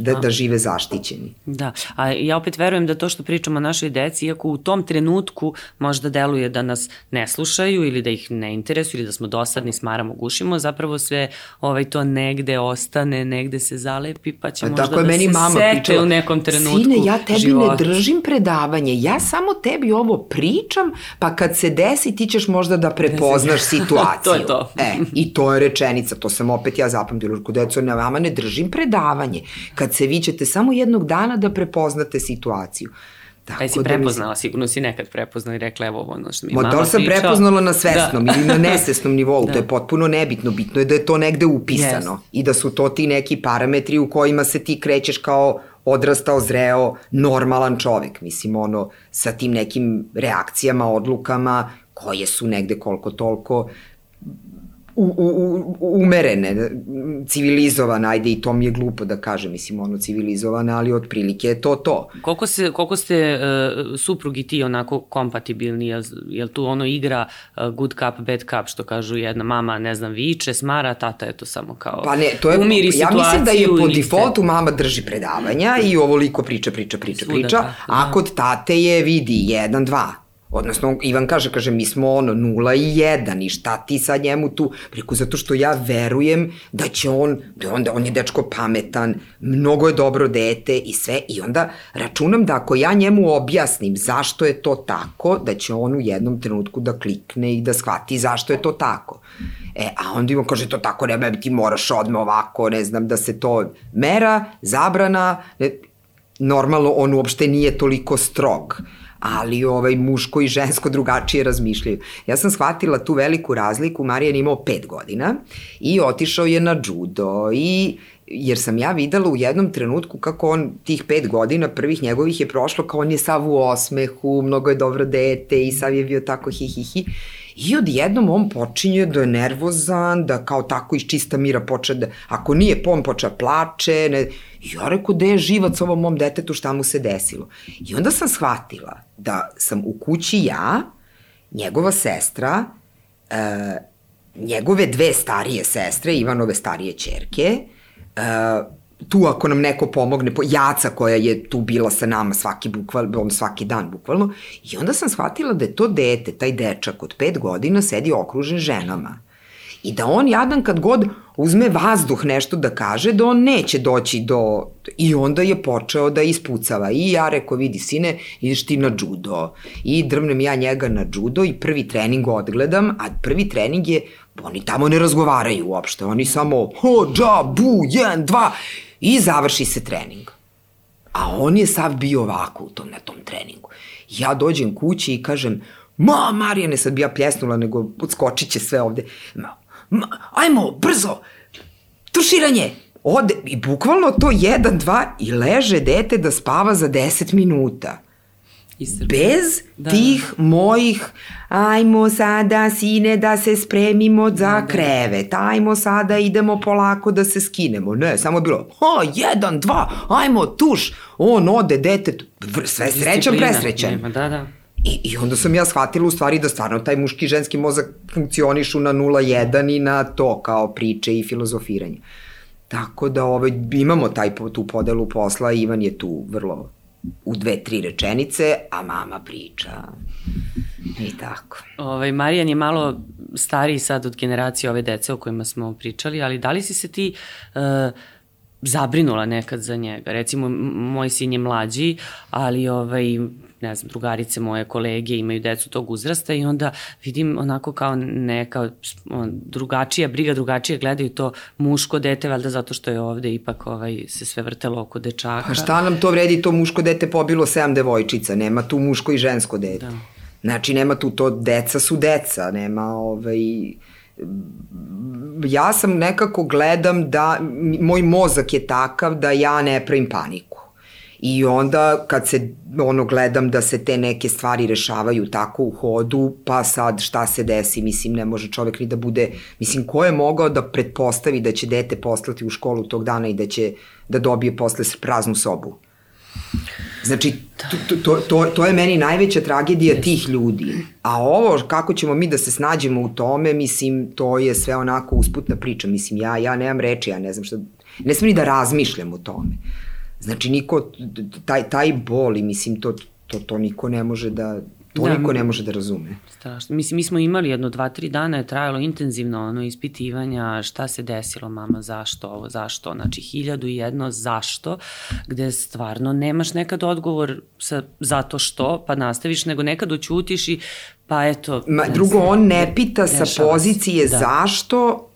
S2: da, da žive zaštićeni.
S1: Da, a ja opet verujem da to što pričamo o našoj deci, iako u tom trenutku možda deluje da nas ne slušaju ili da ih ne interesuju ili da smo dosadni, smaramo, gušimo, zapravo sve ovaj, to negde ostane, negde se zalepi, pa će a, možda da meni se mama sete pričala, u nekom trenutku
S2: Sine, ja tebi života. ne držim predavanje, ja samo tebi ovo pričam, pa kad se desi ti ćeš možda da prepoznaš situaciju.
S1: to je to.
S2: E, I to je rečenica, to sam opet ja zapamtila, kod deco, na vama ne držim predavanje. Kad kad se vi ćete samo jednog dana da prepoznate situaciju.
S1: Tako Aj si da prepoznala, mi... sigurno si nekad prepoznala i rekla evo ono što mi
S2: Ma,
S1: mama
S2: da sam pričao. prepoznala na svesnom da. ili na nesvesnom nivou, da. to je potpuno nebitno, bitno je da je to negde upisano yes. i da su to ti neki parametri u kojima se ti krećeš kao odrastao, zreo, normalan čovek, mislim ono, sa tim nekim reakcijama, odlukama, koje su negde koliko toliko u, u, umerene, civilizovane, ajde i to mi je glupo da kažem, mislim ono civilizovane, ali otprilike je to to.
S1: Koliko, se, koliko ste uh, suprug i ti onako kompatibilni, jel, jel tu ono igra uh, good cup, bad cup, što kažu jedna mama, ne znam, viče, smara, tata je to samo kao
S2: pa ne, to je, umiri ja situaciju. Ja mislim da je po defaultu mama drži predavanja i ovoliko priča, priča, priča, Svuda, priča, da, a da. kod tate je vidi, jedan, dva, Odnosno, Ivan kaže, kaže, mi smo ono, nula i jedan i šta ti sad njemu tu, preko zato što ja verujem da će on, da onda on je dečko pametan, mnogo je dobro dete i sve, i onda računam da ako ja njemu objasnim zašto je to tako, da će on u jednom trenutku da klikne i da shvati zašto je to tako. E, a onda Ivan kaže, to tako nema, ti moraš odme ovako, ne znam, da se to mera, zabrana, ne, normalno on uopšte nije toliko strog ali ovaj muško i žensko drugačije razmišljaju. Ja sam shvatila tu veliku razliku, Marijan imao pet godina i otišao je na judo i jer sam ja videla u jednom trenutku kako on tih pet godina prvih njegovih je prošlo kao on je sav u osmehu, mnogo je dobro dete i sav je bio tako hi hi hi I odjednom on počinje da je nervozan, da kao tako iz čista mira poče da, ako nije pom počeo plače, ne, ja rekao da je živac ovom mom detetu šta mu se desilo. I onda sam shvatila da sam u kući ja, njegova sestra, e, njegove dve starije sestre, Ivanove starije čerke, e, tu ako nam neko pomogne, jaca koja je tu bila sa nama svaki, bukval, on svaki dan bukvalno, i onda sam shvatila da je to dete, taj dečak od pet godina sedi okružen ženama. I da on jadan kad god uzme vazduh nešto da kaže, da on neće doći do... I onda je počeo da ispucava. I ja rekao, vidi sine, ideš ti na judo. I drvnem ja njega na judo i prvi trening odgledam, a prvi trening je, oni tamo ne razgovaraju uopšte, oni samo ho, dža, bu, jen, dva, i završi se trening. A on je sav bio ovako u tom, na tom treningu. Ja dođem kući i kažem, ma, Marijane, sad bi ja pljesnula, nego podskočit će sve ovde. Ma, ajmo, brzo, tuširanje. Ode, i bukvalno to jedan, dva, i leže dete da spava za 10 minuta. Bez da. tih mojih ajmo sada sine da se spremimo za da, da. krevet, ajmo sada idemo polako da se skinemo. Ne, samo je bilo, ha, jedan, dva, ajmo tuš, on ode, dete, sve srećan, presrećan. Nema,
S1: da, da.
S2: I, I onda sam ja shvatila u stvari da stvarno taj muški i ženski mozak funkcionišu na 0-1 i na to kao priče i filozofiranje. Tako da ovaj, imamo taj, tu podelu posla, Ivan je tu vrlo u dve, tri rečenice, a mama priča. I tako.
S1: Ovaj, Marijan je malo stariji sad od generacije ove dece o kojima smo pričali, ali da li si se ti uh, zabrinula nekad za njega? Recimo, moj sin je mlađi, ali ovaj, ne znam, drugarice moje kolege imaju decu tog uzrasta i onda vidim onako kao neka drugačija briga, drugačije gledaju to muško dete, valjda zato što je ovde ipak ovaj, se sve vrtelo oko dečaka.
S2: Pa šta nam to vredi, to muško dete pobilo sedam devojčica, nema tu muško i žensko dete. Da. Znači, nema tu to, deca su deca, nema ovaj ja sam nekako gledam da moj mozak je takav da ja ne pravim paniku. I onda kad se ono gledam da se te neke stvari rešavaju tako u hodu, pa sad šta se desi, mislim ne može čovek ni da bude, mislim ko je mogao da pretpostavi da će dete poslati u školu tog dana i da će da dobije posle praznu sobu. Znači, to, to, to, to je meni najveća tragedija tih ljudi. A ovo, kako ćemo mi da se snađemo u tome, mislim, to je sve onako usputna priča. Mislim, ja, ja nemam reči, ja ne znam šta, ne smem ni da razmišljam o tome. Znači, niko, taj, taj bol i mislim, to, to, to niko ne može da, To da, niko ne može da razume.
S1: Strašno. Mislim, mi smo imali jedno, dva, tri dana je trajalo intenzivno ono ispitivanja šta se desilo mama, zašto ovo, zašto. Znači, hiljadu i jedno zašto, gde stvarno nemaš nekad odgovor sa zato što, pa nastaviš, nego nekad oćutiš i pa eto...
S2: Ma, drugo, on ne pita sa pozicije da. zašto,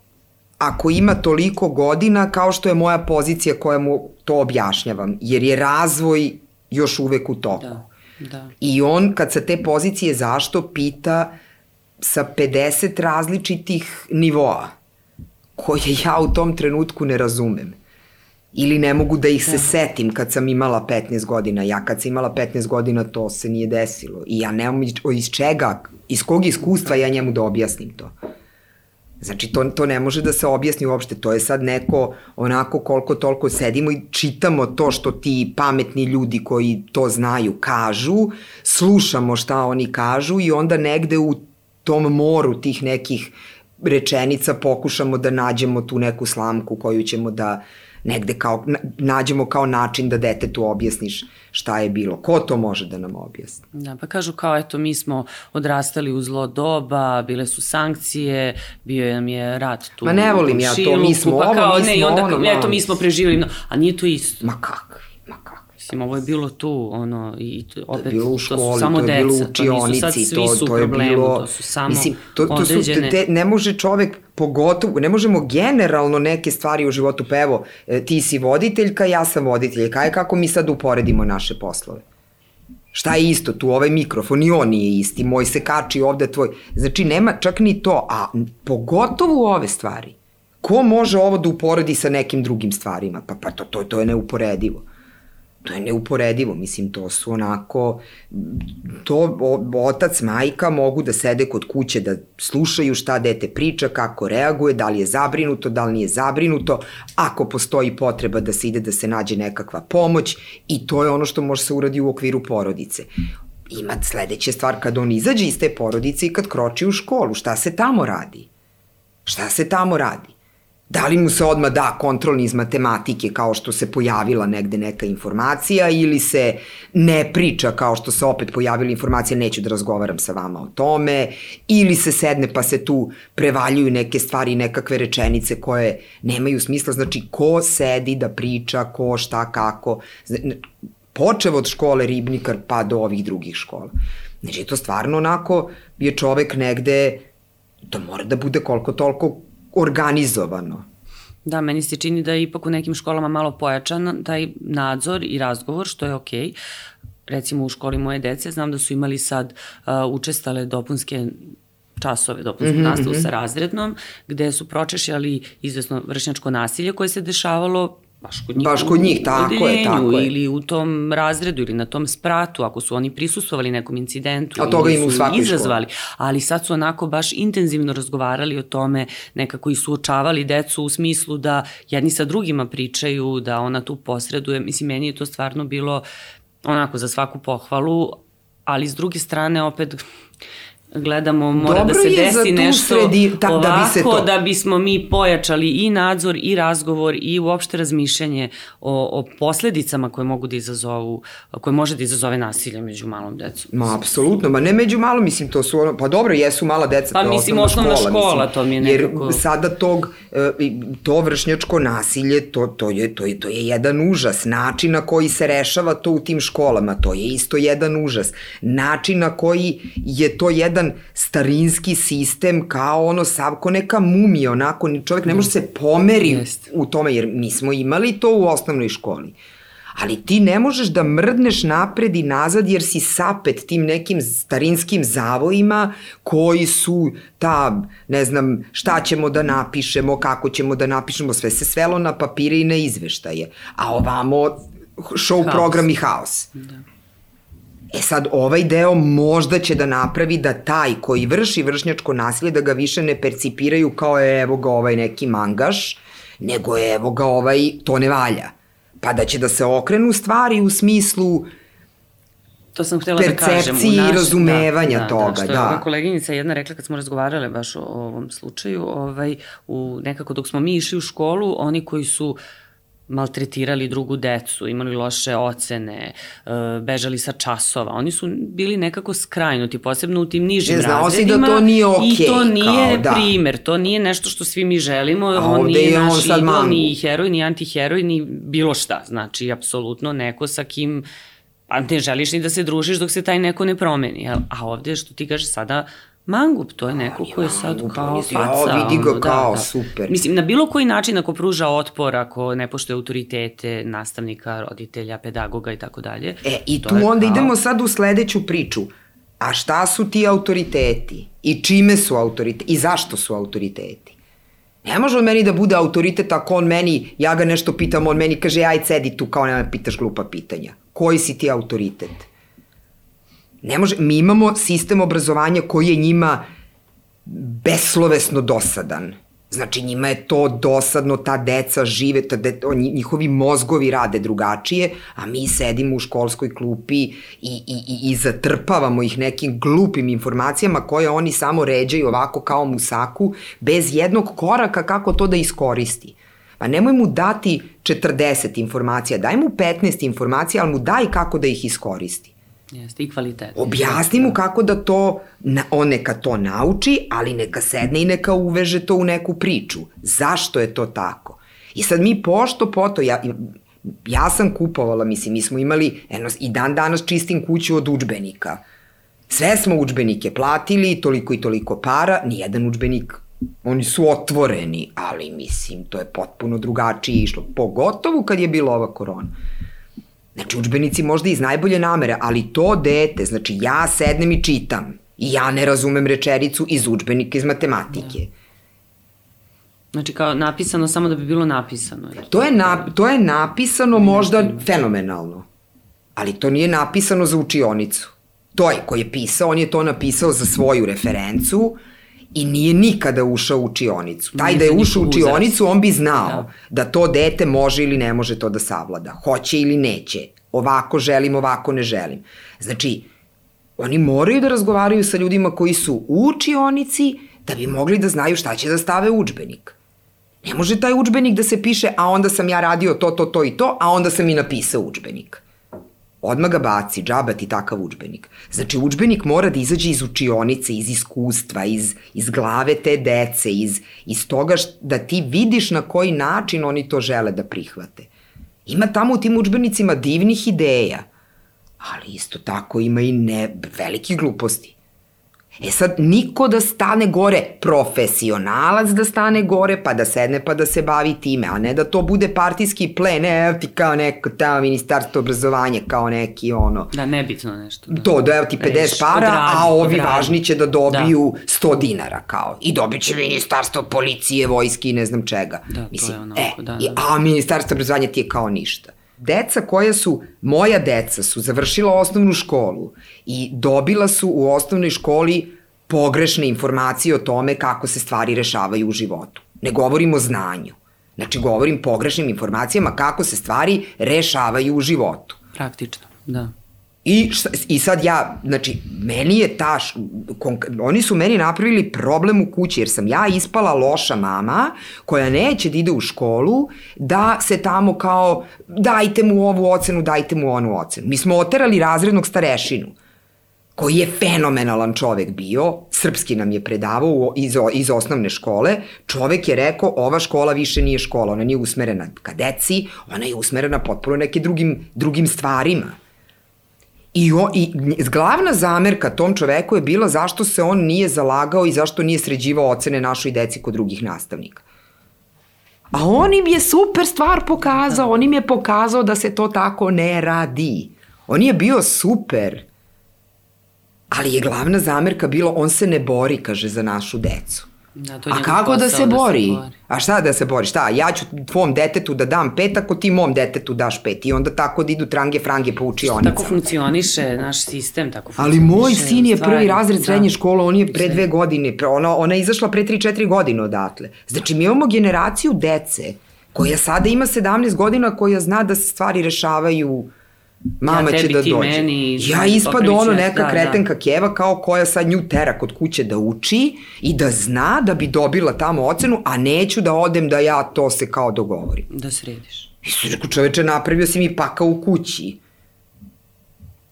S2: ako ima toliko godina kao što je moja pozicija koja mu to objašnjavam, jer je razvoj još uvek u toku. Da. Da. I on kad sa te pozicije zašto pita sa 50 različitih nivoa koje ja u tom trenutku ne razumem. Ili ne mogu da ih se da. setim kad sam imala 15 godina. Ja kad sam imala 15 godina to se nije desilo. I ja nemam iz čega, iz kog iskustva ja njemu da objasnim to. Znači, to, to ne može da se objasni uopšte. To je sad neko, onako koliko toliko sedimo i čitamo to što ti pametni ljudi koji to znaju kažu, slušamo šta oni kažu i onda negde u tom moru tih nekih rečenica pokušamo da nađemo tu neku slamku koju ćemo da negde kao, nađemo kao način da detetu objasniš šta je bilo. Ko to može da nam objasni?
S1: Da, pa kažu kao eto mi smo odrastali u zlo doba, bile su sankcije, bio nam je rat tu.
S2: Ma ne volim ja to, mi smo pa
S1: ovo,
S2: kao,
S1: mi smo
S2: ne, onda,
S1: ono, eto mi smo preživili, no, a nije to isto.
S2: Ma kako? Ma kako?
S1: Mislim, ovo je bilo tu, ono, i opet,
S2: bilo u školi, to su samo to je bilo u učionici, to, nisu sad, to, su to je problemu, bilo,
S1: to su samo
S2: mislim, to, to određene... Su, te, ne može čovek pogotovo, ne možemo generalno neke stvari u životu, pa evo, e, ti si voditeljka, ja sam voditeljka, aj kako mi sad uporedimo naše poslove? Šta je isto tu, ovaj mikrofon i on nije isti, moj se kači ovde tvoj. Znači, nema čak ni to, a pogotovo ove stvari. Ko može ovo da uporedi sa nekim drugim stvarima? Pa, pa to, to, to je neuporedivo to je neuporedivo, mislim, to su onako, to otac, majka mogu da sede kod kuće, da slušaju šta dete priča, kako reaguje, da li je zabrinuto, da li nije zabrinuto, ako postoji potreba da se ide da se nađe nekakva pomoć i to je ono što može se uradi u okviru porodice. Ima sledeća stvar kad on izađe iz te porodice i kad kroči u školu, šta se tamo radi? Šta se tamo radi? Da li mu se odmah da kontrolni iz matematike kao što se pojavila negde neka informacija ili se ne priča kao što se opet pojavila informacija neću da razgovaram sa vama o tome ili se sedne pa se tu prevaljuju neke stvari nekakve rečenice koje nemaju smisla. Znači ko sedi da priča, ko šta kako, počev od škole Ribnikar pa do ovih drugih škola. Znači to stvarno onako je čovek negde, to mora da bude koliko toliko organizovano.
S1: Da, meni se čini da je ipak u nekim školama malo pojačan taj nadzor i razgovor, što je okej. Okay. Recimo u školi moje dece znam da su imali sad uh, učestale dopunske časove dopunsku mm -hmm, nastavu -hmm. sa razrednom, gde su pročešljali izvesno vršnjačko nasilje koje se dešavalo baš kod njih,
S2: baš kod njih tako je, tako
S1: je. ili u tom razredu ili na tom spratu, ako su oni prisustovali nekom incidentu
S2: A toga im u svakoj
S1: izazvali, školi. ali sad su onako baš intenzivno razgovarali o tome, nekako i suočavali decu u smislu da jedni sa drugima pričaju, da ona tu posreduje, mislim, meni je to stvarno bilo onako za svaku pohvalu, ali s druge strane opet gledamo mora
S2: Dobro
S1: da se desi nešto
S2: sredi- ta- da bi
S1: ovako
S2: se to-
S1: da bismo mi pojačali i nadzor i razgovor i uopšte razmišljanje o, o posledicama koje mogu da izazovu, koje može da izazove nasilje među malom decom.
S2: Ma, apsolutno, ma ne među malo, mislim, to su ono, pa dobro, jesu mala deca,
S1: Pa,
S2: to
S1: mislim,
S2: osnovna,
S1: osnovna
S2: škola,
S1: škola,
S2: mislim,
S1: to mi je nekako-
S2: Jer sada tog, e, to vršnjačko nasilje, to, to, je, to, je, to je jedan užas, način na koji se rešava to u tim školama, to je isto jedan užas, način na koji je to jedan starinski sistem, kao ono, sav, ko neka mumija, onako, ni čovjek ne može se pomeri
S1: Jeste.
S2: u tome, jer mi smo imali to u osnovnoj školi. Ali ti ne možeš da mrdneš napred i nazad jer si sapet tim nekim starinskim zavojima koji su ta, ne znam, šta ćemo da napišemo, kako ćemo da napišemo, sve se svelo na papire i na izveštaje. A ovamo show
S1: Haos.
S2: program i haos. Da. E sad, ovaj deo možda će da napravi da taj koji vrši vršnjačko nasilje, da ga više ne percipiraju kao je evo ga ovaj neki mangaš, nego je evo ga ovaj, to ne valja. Pa da će da se okrenu stvari u smislu
S1: To sam htela da kažem.
S2: Percepciji i
S1: našem-
S2: razumevanja
S1: da,
S2: toga,
S1: Da, što je
S2: da.
S1: ova koleginica jedna rekla kad smo razgovarale baš o, ovom slučaju, ovaj, u, nekako dok smo mi išli u školu, oni koji su maltretirali drugu decu, imali loše ocene, e, bežali sa časova. Oni su bili nekako skrajnuti, posebno u tim nižim
S2: E, znao si da
S1: razredima.
S2: to nije okej,
S1: I to nije
S2: kao, da.
S1: primer, to nije nešto što svi mi želimo,
S2: A
S1: on nije
S2: je on
S1: naš idol,
S2: mangu.
S1: ni heroj, ni antiheroj, ni bilo šta. Znači, apsolutno neko sa kim a ne želiš ni da se družiš dok se taj neko ne promeni. A ovde, što ti kažeš sada, Mangup, to je neko ko je sad
S2: Mangup,
S1: kao faca.
S2: vidi ga
S1: ono,
S2: kao, super.
S1: Mislim, na bilo koji način ako pruža otpor, ako ne poštuje autoritete nastavnika, roditelja, pedagoga i tako dalje.
S2: E, i tu onda
S1: kao-
S2: idemo sad u sledeću priču. A šta su ti autoriteti? I čime su autoriteti? I zašto su autoriteti? Ne može on meni da bude autoritet ako on meni, ja ga nešto pitam, on meni kaže aj sedi tu kao nema pitaš glupa pitanja. Koji si ti autoritet? Ne može, mi imamo sistem obrazovanja koji je njima beslovesno dosadan. Znači njima je to dosadno, ta deca žive, ta de, njihovi mozgovi rade drugačije, a mi sedimo u školskoj klupi i, i, i, i zatrpavamo ih nekim glupim informacijama koje oni samo ređaju ovako kao musaku, bez jednog koraka kako to da iskoristi. Pa nemoj mu dati 40 informacija, daj mu 15 informacija, ali mu daj kako da ih iskoristi.
S1: Jeste, i kvalitet.
S2: Objasni mu kako da to, na, on neka to nauči, ali neka sedne i neka uveže to u neku priču. Zašto je to tako? I sad mi pošto poto, ja, ja sam kupovala, mislim, mi smo imali, eno, i dan danas čistim kuću od učbenika. Sve smo učbenike platili, toliko i toliko para, nijedan učbenik, oni su otvoreni, ali mislim, to je potpuno drugačije išlo, pogotovo kad je bila ova korona. Znači, učbenici možda iz najbolje namere, ali to dete, znači ja sednem i čitam i ja ne razumem rečericu iz učbenika iz matematike.
S1: Znači kao napisano samo da bi bilo napisano. Jer
S2: To je, na, to je napisano možda fenomenalno, ali to nije napisano za učionicu. To je koji je pisao, on je to napisao za svoju referencu i nije nikada ušao u učionicu. Taj
S1: Nije
S2: da je ušao u učionicu, on bi znao
S1: Da.
S2: da. da to dete može ili ne može to da savlada. Hoće ili neće. Ovako želim, ovako ne želim. Znači, oni moraju da razgovaraju sa ljudima koji su u učionici da bi mogli da znaju šta će da stave u učbenik. Ne može taj učbenik da se piše, a onda sam ja radio to, to, to i to, a onda sam i napisao učbenik. Odmah ga baci, džaba ti takav učbenik. Znači, učbenik mora da izađe iz učionice, iz iskustva, iz, iz glave te dece, iz, iz toga št, da ti vidiš na koji način oni to žele da prihvate. Ima tamo u tim učbenicima divnih ideja, ali isto tako ima i ne, velikih gluposti. E sad, niko da stane gore, profesionalac da stane gore, pa da sedne pa da se bavi time, a ne da to bude partijski plen, ne, evo ti kao neko tamo ministarstvo obrazovanja, kao neki ono,
S1: Da, nebitno nešto. Da.
S2: to, da evo ti 50
S1: Reš,
S2: para,
S1: odradi,
S2: a ovi
S1: odradi.
S2: važni će da dobiju da. 100 dinara, kao. I dobit će ministarstvo policije, vojske i ne znam čega.
S1: Da, to je onako,
S2: e,
S1: da,
S2: i-
S1: da.
S2: A ministarstvo obrazovanja ti je kao ništa. Deca koja su, moja deca su završila osnovnu školu i dobila su u osnovnoj školi pogrešne informacije o tome kako se stvari rešavaju u životu. Ne govorim o znanju. Znači, govorim pogrešnim informacijama kako se stvari rešavaju u životu.
S1: Praktično, da.
S2: I, šta, I sad ja, znači, meni je ta, oni su meni napravili problem u kući, jer sam ja ispala loša mama, koja neće da ide u školu, da se tamo kao, dajte mu ovu ocenu, dajte mu onu ocenu. Mi smo oterali razrednog starešinu, koji je fenomenalan čovek bio, srpski nam je predavao iz, iz osnovne škole, čovek je rekao, ova škola više nije škola, ona nije usmerena ka deci, ona je usmerena potpuno neke drugim, drugim stvarima I, o, I glavna zamerka tom čoveku je bila zašto se on nije zalagao i zašto nije sređivao ocene našoj deci kod drugih nastavnika. A on im je super stvar pokazao, on im je pokazao da se to tako ne radi. On je bio super. Ali je glavna zamerka bilo, on se ne bori, kaže, za našu decu.
S1: Da, to
S2: A kako da se,
S1: da
S2: bori?
S1: se bori?
S2: A šta da se bori? Šta? Ja ću tvom detetu da dam pet ako ti mom detetu daš pet. I onda tako da idu trange frange po učionicama.
S1: Tako funkcioniše naš sistem, tako
S2: Ali moj sin je prvi razred da. srednje škole, on je pre dve godine, ona, ona je izašla pre 3-4 godine odatle. Znači mi imamo generaciju dece koja sada ima 17 godina koja zna da se stvari rešavaju Mama ja, će da dođe. Meni, ja ispadu ono neka da, kretenka da. keva kao koja sad nju tera kod kuće da uči i da zna da bi dobila tamo ocenu, a neću da odem da ja to se kao dogovorim.
S1: Da središ.
S2: I su rekao čoveče napravio si mi paka u kući.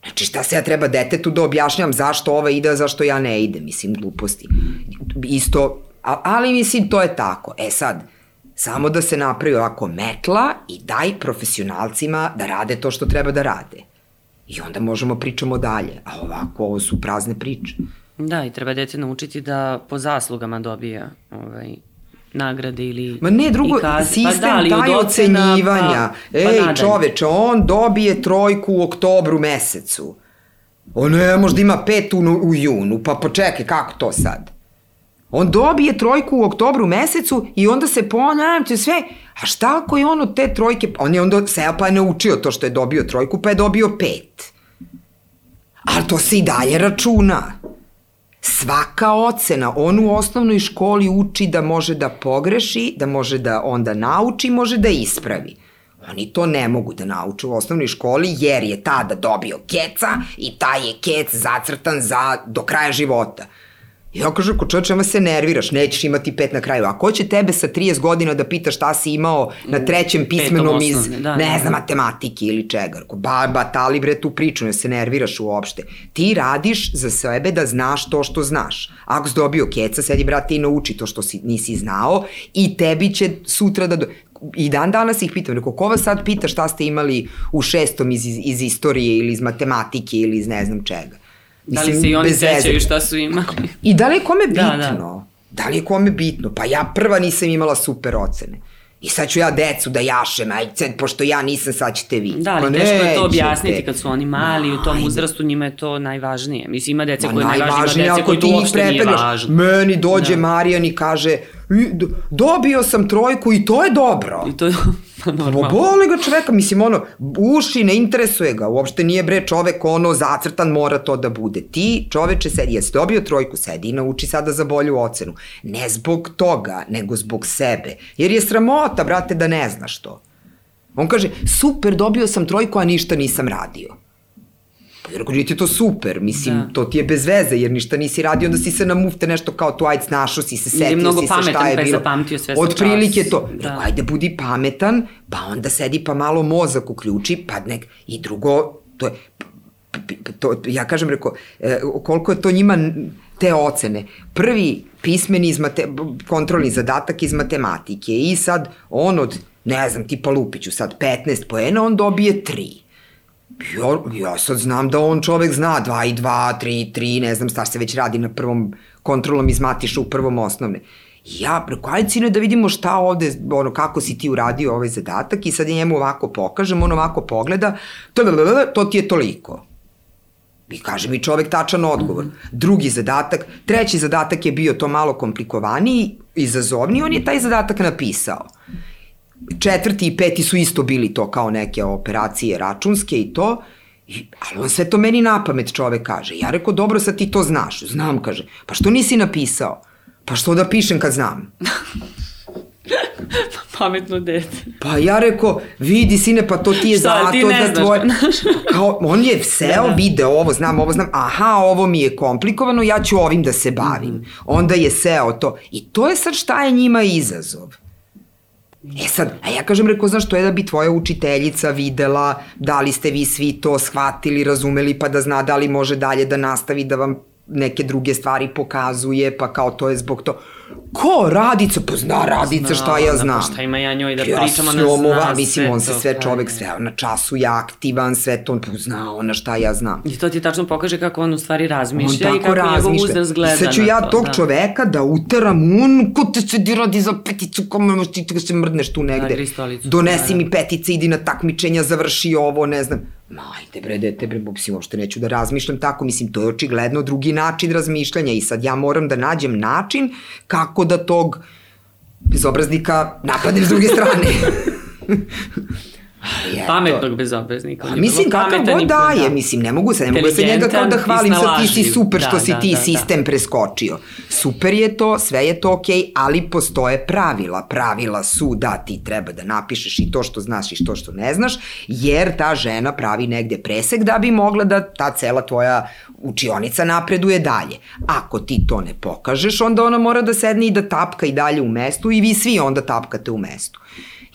S2: Znači šta se ja treba detetu da objašnjam zašto ova ide, a zašto ja ne ide, mislim gluposti. Isto, ali mislim to je tako. E sad, Samo da se napravi ovako metla i daj profesionalcima da rade to što treba da rade. I onda možemo pričamo dalje. A ovako, ovo su prazne priče.
S1: Da, i treba dete naučiti da po zaslugama dobija ovaj, nagrade ili
S2: Ma ne, drugo. Pa sistem pa da, taj ocenjivanja. Pa, Ej, pa čoveče, on dobije trojku u oktobru mesecu. On ne može da ima pet u, u junu, pa počekaj, kako to sad? On dobije trojku u oktobru mesecu i onda se ponavlja sve, a šta ako je on od te trojke, on je onda se pa je naučio to što je dobio trojku, pa je dobio pet. Ali to se i dalje računa. Svaka ocena, on u osnovnoj školi uči da može da pogreši, da može da onda nauči, može da ispravi. Oni to ne mogu da nauče u osnovnoj školi jer je tada dobio keca i taj je kec zacrtan za do kraja života. I ja kažem, ko čovječe, ama se nerviraš, nećeš imati pet na kraju. A ko će tebe sa 30 godina da pita šta si imao na trećem pismenom iz, da, ne da, znam, da. matematike ili čega? Ba, ba, tali bre tu priču, ne se nerviraš uopšte. Ti radiš za sebe da znaš to što znaš. Ako si dobio keca, sedi brate i nauči to što si, nisi znao i tebi će sutra da... Do... I dan danas ih pitam, reko, ko vas sad pita šta ste imali u šestom iz, iz, iz istorije ili iz matematike ili iz ne znam čega?
S1: Mislim, da li se i oni sećaju šta su imali?
S2: I da li je kome bitno? Da, da. da li je kome bitno? Pa ja prva nisam imala super ocene. I sad ću ja decu da jašem, aj sad, pošto ja nisam, sad ćete vi.
S1: Da, ali pa teško je to objasniti kad su oni mali, u tom uzrastu njima je to najvažnije. Mislim, ima dece koje najvažnije, ima dece koje to uopšte nije važno.
S2: Meni dođe da. Marijan i kaže, dobio sam trojku i to je dobro.
S1: I to je
S2: Normalno. Boli ga čoveka, mislim, ono, uši ne interesuje ga, uopšte nije bre čovek ono zacrtan mora to da bude. Ti, čoveče, sedi, jesi dobio trojku, sedi i nauči sada za bolju ocenu. Ne zbog toga, nego zbog sebe. Jer je sramota, brate, da ne znaš to. On kaže, super, dobio sam trojku, a ništa nisam radio. Jer nije ti to super, mislim, da. to ti je bez veze, jer ništa nisi radio, onda si se na mufte nešto kao tu, ajde, snašao si se, setio si se šta je bilo.
S1: pa zapamtio sve
S2: Od prilike to. Da. Ajde, budi pametan, pa onda sedi pa malo mozak uključi, pa nek, i drugo, to je, to, ja kažem, reko, e, koliko je to njima te ocene. Prvi pismeni iz mate, kontrolni zadatak iz matematike i sad on od, ne znam, tipa Lupiću sad 15 poena, on dobije 3 Ja, ja sad znam da on čovek zna 2 i 2, 3 3, ne znam šta se već radi na prvom kontrolom iz Matiša u prvom osnovne. Ja, preko ajde da vidimo šta ovde, ono, kako si ti uradio ovaj zadatak i sad je njemu ovako pokažem, on ovako pogleda, to ti je toliko. I kaže mi čovek tačan odgovor. Drugi zadatak, treći zadatak je bio to malo komplikovaniji, izazovniji, on je taj zadatak napisao četvrti i peti su isto bili to kao neke operacije računske i to, I, ali on sve to meni na pamet čovek kaže. Ja rekao, dobro, sad ti to znaš. Znam, kaže. Pa što nisi napisao? Pa što da pišem kad znam?
S1: Pametno dete.
S2: Pa ja rekao, vidi sine, pa to ti je
S1: Šta,
S2: zato
S1: ti ne
S2: da
S1: znaš.
S2: tvoje... Kao, on je seo,
S1: Da, da.
S2: video ovo, znam, ovo znam, aha, ovo mi je komplikovano, ja ću ovim da se bavim.
S1: Mhm.
S2: Onda je seo to. I to je sad šta je njima izazov. E sad, a ja kažem, rekao, znaš, to je da bi tvoja učiteljica videla da li ste vi svi to shvatili, razumeli, pa da zna da li može dalje da nastavi da vam neke druge stvari pokazuje, pa kao to je zbog to. Ko? Radica? Pa zna Radica šta ja
S1: Zna,
S2: znam.
S1: Pa šta ima ja njoj da
S2: Ja
S1: pričam, ona
S2: s njom
S1: zna
S2: ova, mislim, on se sve čovek, sve na času je aktivan, sve to, pa zna ona šta ja znam.
S1: I to ti tačno pokaže kako on u stvari
S2: On
S1: razmišlja i kako njegov
S2: razmišlja.
S1: uzrast gleda
S2: I sad ću ja
S1: to,
S2: tog
S1: da.
S2: čoveka da uteram, on, ko te se di radi za peticu, kome možeš ti da se mrdneš tu negde. Donesi
S1: da.
S2: mi petice, idi na takmičenja, završi ovo, ne znam. Ma, ajde bre, dete bre, mislim, uopšte neću da razmišljam tako, mislim, to je očigledno drugi način razmišljanja i sad ja moram da nađem način kako da tog bezobraznika napadnem s druge strane.
S1: Pametnog bezobraznika. on
S2: Pa mislim, kakav god daje,
S1: da.
S2: mislim, ne mogu se, ne mogu se njega kao da hvalim, sad ti si super što
S1: Da,
S2: si
S1: da,
S2: ti
S1: da, da.
S2: sistem preskočio. Super je to, sve je to okej, ali postoje pravila. Pravila su da ti treba da napišeš i to što znaš i to što ne znaš, jer ta žena pravi negde presek da bi mogla da ta cela tvoja učionica napreduje dalje. Ako ti to ne pokažeš, onda ona mora da sedne i da tapka i dalje u mestu i vi svi onda tapkate u mestu.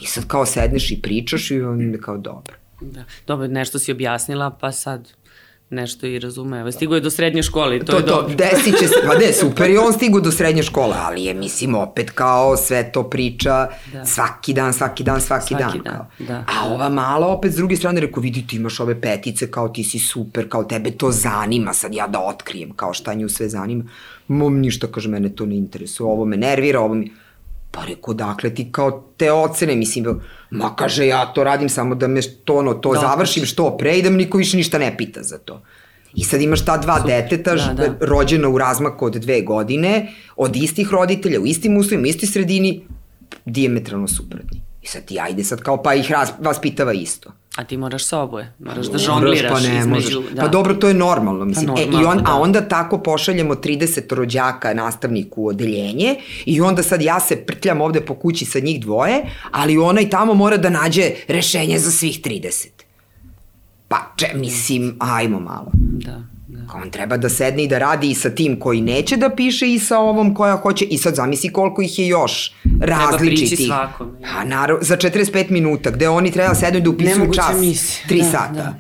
S2: I sad kao sedneš i pričaš i onda kao dobro.
S1: Da. Dobro, nešto si objasnila, pa sad nešto i razume. Evo, stigo je do srednje škole i to,
S2: to,
S1: je
S2: to,
S1: dobro.
S2: desit će se, pa ne, super je on stigu do srednje škole, ali je, mislim, opet kao sve to priča da.
S1: Da.
S2: svaki dan, svaki dan, svaki,
S1: Svaki
S2: dan.
S1: dan,
S2: kao.
S1: da.
S2: A ova mala opet s druge strane rekao, vidi ti imaš ove petice, kao ti si super, kao tebe to zanima, sad ja da otkrijem, kao šta nju sve zanima. Mom ništa, kaže, mene to ne interesuje, ovo me nervira, ovo mi... Pa rekao, dakle ti kao te ocene, mislim, ma kaže, ja to radim samo da me to, ono, to
S1: Da,
S2: završim što pre i da me niko više ništa ne pita za to. I sad imaš ta dva
S1: Super,
S2: deteta,
S1: da,
S2: da. rođena u razmaku od dve godine, od istih roditelja, u istim uslovima, u istoj sredini, diametralno suprotni. I sad ti ajde sad kao pa ih raz, vaspitava isto.
S1: A ti moraš sa oboje. Moraš da žongliraš
S2: pa ne,
S1: između...
S2: možeš.
S1: Da.
S2: Pa dobro, to je normalno. Mislim.
S1: Pa
S2: e, i
S1: normalno,
S2: on,
S1: da.
S2: A onda tako pošaljemo 30 rođaka nastavniku u odeljenje i onda sad ja se prtljam ovde po kući sa njih dvoje, ali onaj tamo mora da nađe rešenje za svih 30. Pa, če, mislim, ajmo malo.
S1: Da,
S2: on treba da sedne i da radi i sa tim koji neće da piše i sa ovom koja hoće. I sad zamisli koliko ih je još različitih.
S1: prići svakome.
S2: Pa naravno, za 45 minuta, gde oni treba da sednu i da upisuju čas.
S1: misija.
S2: 3
S1: Da,
S2: sata.
S1: da.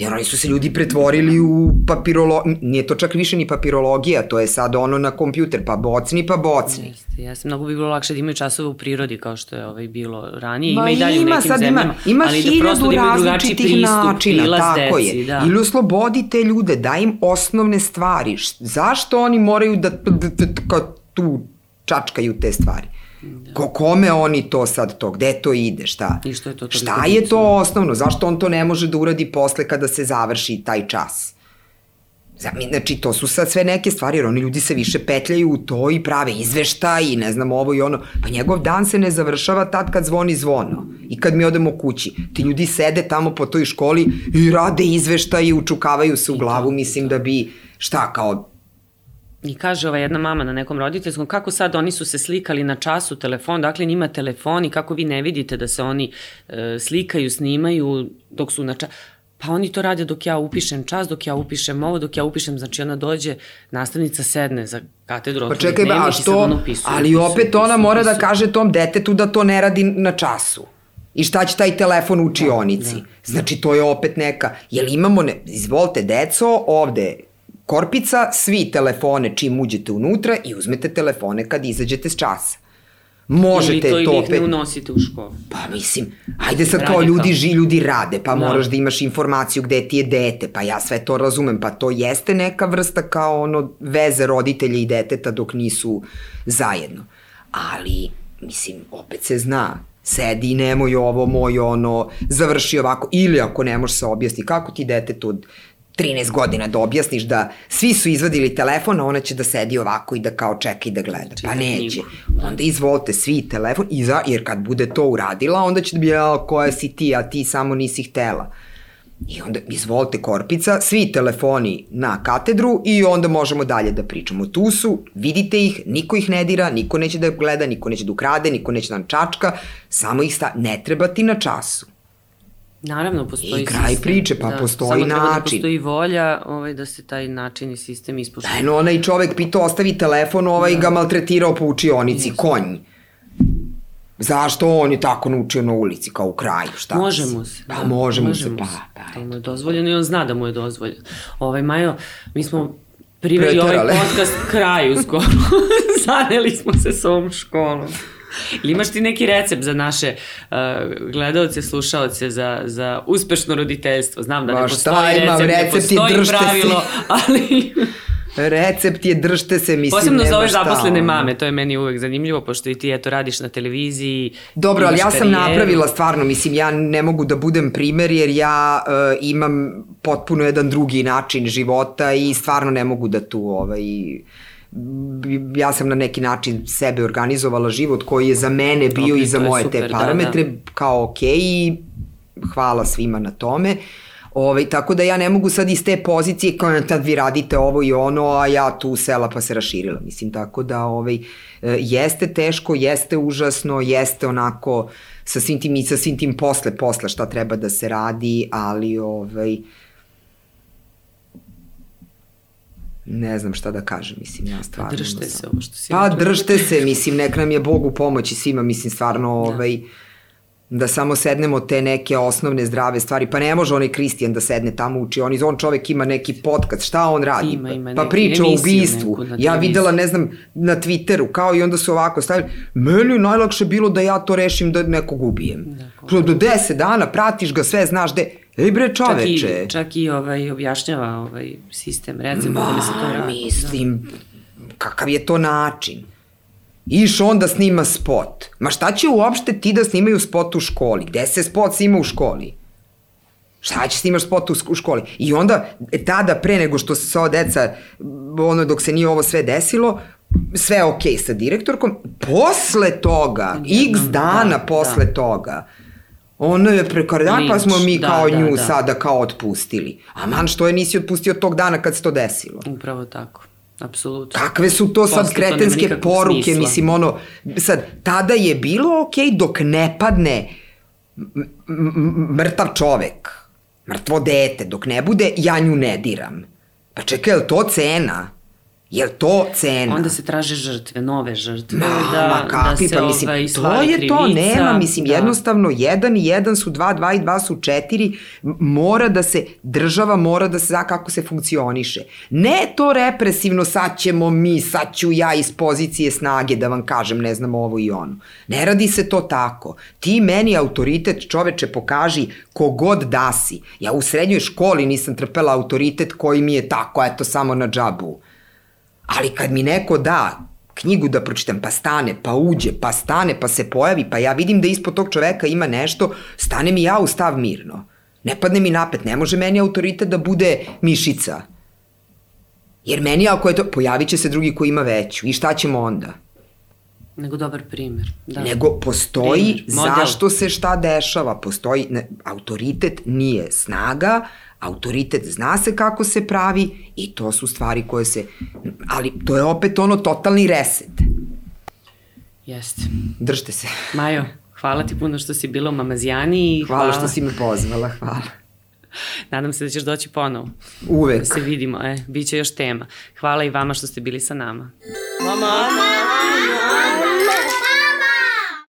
S2: Jer oni su se ljudi pretvorili u papirolo... Nije to čak više ni papirologija, to je sad ono na kompjuter, pa bocni, pa bocni.
S1: Jeste, jeste. Mnogo bi bilo lakše da imaju časove u prirodi kao što je ovaj bilo ranije.
S2: Ma
S1: Ima i dalje u
S2: ima,
S1: nekim
S2: sad
S1: zemljama.
S2: Ima, ima
S1: ali da prosto da imaju drugačiji pristup,
S2: načina, tako
S1: deci,
S2: je.
S1: Da.
S2: Ili oslobodite ljude, daj im osnovne stvari. Zašto oni moraju da t- t- kao tu čačkaju te stvari? Ko, kome oni to sad to, gde to ide, šta?
S1: I što je to
S2: Šta je to osnovno? Zašto on to ne može da uradi posle kada se završi taj čas? Znači, to su sad sve neke stvari, jer oni ljudi se više petljaju u to i prave izveštaj i ne znam ovo i ono. Pa njegov dan se ne završava tad kad zvoni zvono i kad mi odemo kući. Ti ljudi sede tamo po toj školi i rade izveštaj i učukavaju se u glavu, mislim da bi, šta, kao,
S1: I kaže ova jedna mama na nekom roditeljskom, kako sad oni su se slikali na času telefon, dakle njima telefoni, kako vi ne vidite da se oni e, slikaju, snimaju dok su na času. Pa oni to rade dok ja upišem čas, dok ja upišem ovo, dok ja upišem, znači ona dođe, nastavnica sedne za katedru,
S2: pa čekaj, ba, a
S1: i
S2: što,
S1: ona upisuje,
S2: ali
S1: upisuje,
S2: opet ona
S1: upisuje,
S2: mora da
S1: upisuje.
S2: kaže tom detetu da to ne radi na času. I šta će taj telefon u učionici?
S1: Da,
S2: Znači, to je opet neka... Jel imamo, ne, izvolite, deco, ovde korpica, svi telefone čim uđete unutra i uzmete telefone kad izađete s časa. Možete
S1: ili to,
S2: to,
S1: ili ih
S2: opet...
S1: ne unosite u školu.
S2: Pa mislim, ajde sad kao ljudi, ži, ljudi rade, pa
S1: Da.
S2: moraš da imaš informaciju gde ti je dete, pa ja sve to razumem, pa to jeste neka vrsta kao ono veze roditelja i deteta dok nisu zajedno. Ali, mislim, opet se zna, sedi nemoj ovo, moj ono, završi ovako, ili ako ne može se objasni, kako ti detetu od 13 godina da objasniš da svi su izvadili telefon, a ona će da sedi ovako i da kao čeka i da gleda. Pa neće. Onda izvolite svi telefon, i za, jer kad bude to uradila, onda će da bi, jao, koja si ti, a ti samo nisi htela. I onda, izvolite korpica, svi telefoni na katedru i onda možemo dalje da pričamo. Tu su, vidite ih, niko ih ne dira, niko neće da gleda, niko neće da ukrade, niko neće da nam čačka, samo ih sta, ne treba ti na času.
S1: Naravno, postoji
S2: I kraj
S1: sistem.
S2: priče, pa postoji
S1: samo treba da
S2: način.
S1: postoji volja ovaj, da se taj način i sistem ispoštuje.
S2: Da, no, onaj čovek pitao, ostavi telefon, ovaj ga maltretirao po učionici, konj. Zašto on je tako naučio na ulici, kao u kraju, šta?
S1: Možemo se.
S2: Pa
S1: da,
S2: možemo, se, pa, pa.
S1: To mu je dozvoljeno i on zna da mu je dozvoljeno. Ovaj, Majo, mi smo priveli ovaj podcast kraju skoro. Zaneli smo se s ovom školom. Ili imaš ti neki recept za naše uh, gledalce, slušalce za, za uspešno roditeljstvo? Znam da ne postoji
S2: imam,
S1: recept, ne
S2: recept je
S1: postoji
S2: držte se.
S1: pravilo, ali...
S2: Recept je držte se, mislim,
S1: Posebno za
S2: nema
S1: ove zaposlene mame, to je meni uvek zanimljivo, pošto i ti eto radiš na televiziji.
S2: Dobro, ali ja sam
S1: karijeru.
S2: napravila stvarno, mislim, ja ne mogu da budem primer jer ja uh, imam potpuno jedan drugi način života i stvarno ne mogu da tu ovaj, b- ja sam na neki način sebe organizovala život koji je za mene bio
S1: Ok,
S2: i za moje
S1: super,
S2: te
S1: da,
S2: parametre kao ok i hvala svima na tome. Ovaj, tako da ja ne mogu sad iz te pozicije kao tad vi radite ovo i ono, a ja tu sela pa se raširila. Mislim, tako da ovaj, e, jeste teško, jeste užasno, jeste onako sa svim tim i sa svim tim posle posle šta treba da se radi, ali ovaj, ne znam šta da kažem, mislim, ja stvarno...
S1: Držte
S2: sam-
S1: se ovo što si
S2: Pa držte se, mislim, nek nam je Bog u pomoći svima, mislim, stvarno, ovaj, da samo sednemo te neke osnovne zdrave stvari, pa ne može onaj Kristijan da sedne tamo uči, on, on čovek ima neki podcast, šta on radi?
S1: Ima, ima
S2: pa priča o ubistvu,
S1: neku na
S2: ja videla, ne znam, na Twitteru, kao i onda su ovako stavili, meni najlakše bilo da ja to rešim da nekog ubijem. Da, do deset dana pratiš ga, sve znaš gde, ej bre
S1: Čak
S2: čoveče.
S1: i, čak i ovaj, objašnjava ovaj sistem, recept
S2: Ma,
S1: kako se to radi.
S2: mislim, kakav je to način? Iš on da snima spot. Ma šta će uopšte ti da snimaju spot u školi? Gde se spot snima u školi? Šta će snimaš spot u, školi? I onda, e, tada pre nego što se ova deca, ono dok se nije ovo sve desilo, sve je okej sa direktorkom, posle toga, x dana
S1: da,
S2: posle
S1: da.
S2: toga, ono je prekardan, pa smo mi
S1: da,
S2: kao
S1: da,
S2: nju
S1: da.
S2: sada kao otpustili. A man, što je nisi otpustio tog dana kad se to desilo?
S1: Upravo tako, apsolutno.
S2: Kakve su to sad
S1: Posle to nema
S2: kretenske
S1: nikakvog
S2: poruke,
S1: smisla.
S2: mislim ono, sad, tada je bilo okej dok ne padne mrtav čovek, mrtvo dete, dok ne bude ja nju ne diram. Pa čekaj, je li to cena? Je li to cena?
S1: Onda se traže žrtve, nove žrtve,
S2: Ma,
S1: da,
S2: ma kakvi,
S1: da se
S2: pa mislim,
S1: ovaj,
S2: to je to,
S1: krivica,
S2: nema, mislim,
S1: da.
S2: jednostavno, jedan i jedan su dva, dva i dva su četiri, mora da se, država mora da se zna kako se funkcioniše. Ne to represivno, sad ćemo mi, sad ću ja iz pozicije snage da vam kažem, ne znam ovo i ono. Ne radi se to tako. Ti meni autoritet čoveče pokaži kogod da si. Ja u srednjoj školi nisam trpela autoritet koji mi je tako, eto, samo na džabu. Ali kad mi neko da knjigu da pročitam, pa stane, pa uđe, pa stane, pa se pojavi, pa ja vidim da ispod tog čoveka ima nešto, stane mi ja u stav mirno. Ne padne mi napet, ne može meni autoritet da bude mišica. Jer meni ako je to, pojavit će se drugi ko ima veću. I šta ćemo onda?
S1: Nego dobar primer. Da.
S2: Nego postoji
S1: Primer,
S2: zašto se šta dešava. Postoji, ne, autoritet nije snaga, autoritet zna se kako se pravi i to su stvari koje se, ali to je opet ono totalni reset.
S1: Jeste.
S2: Držte se.
S1: Majo, hvala ti puno što si bila u Mamazijani i
S2: Hvala, što si me pozvala, hvala.
S1: Nadam se da ćeš doći ponovo.
S2: Uvek.
S1: Da se vidimo, e, bit će još tema. Hvala i vama što ste bili sa nama.
S3: Mama, mama, mama.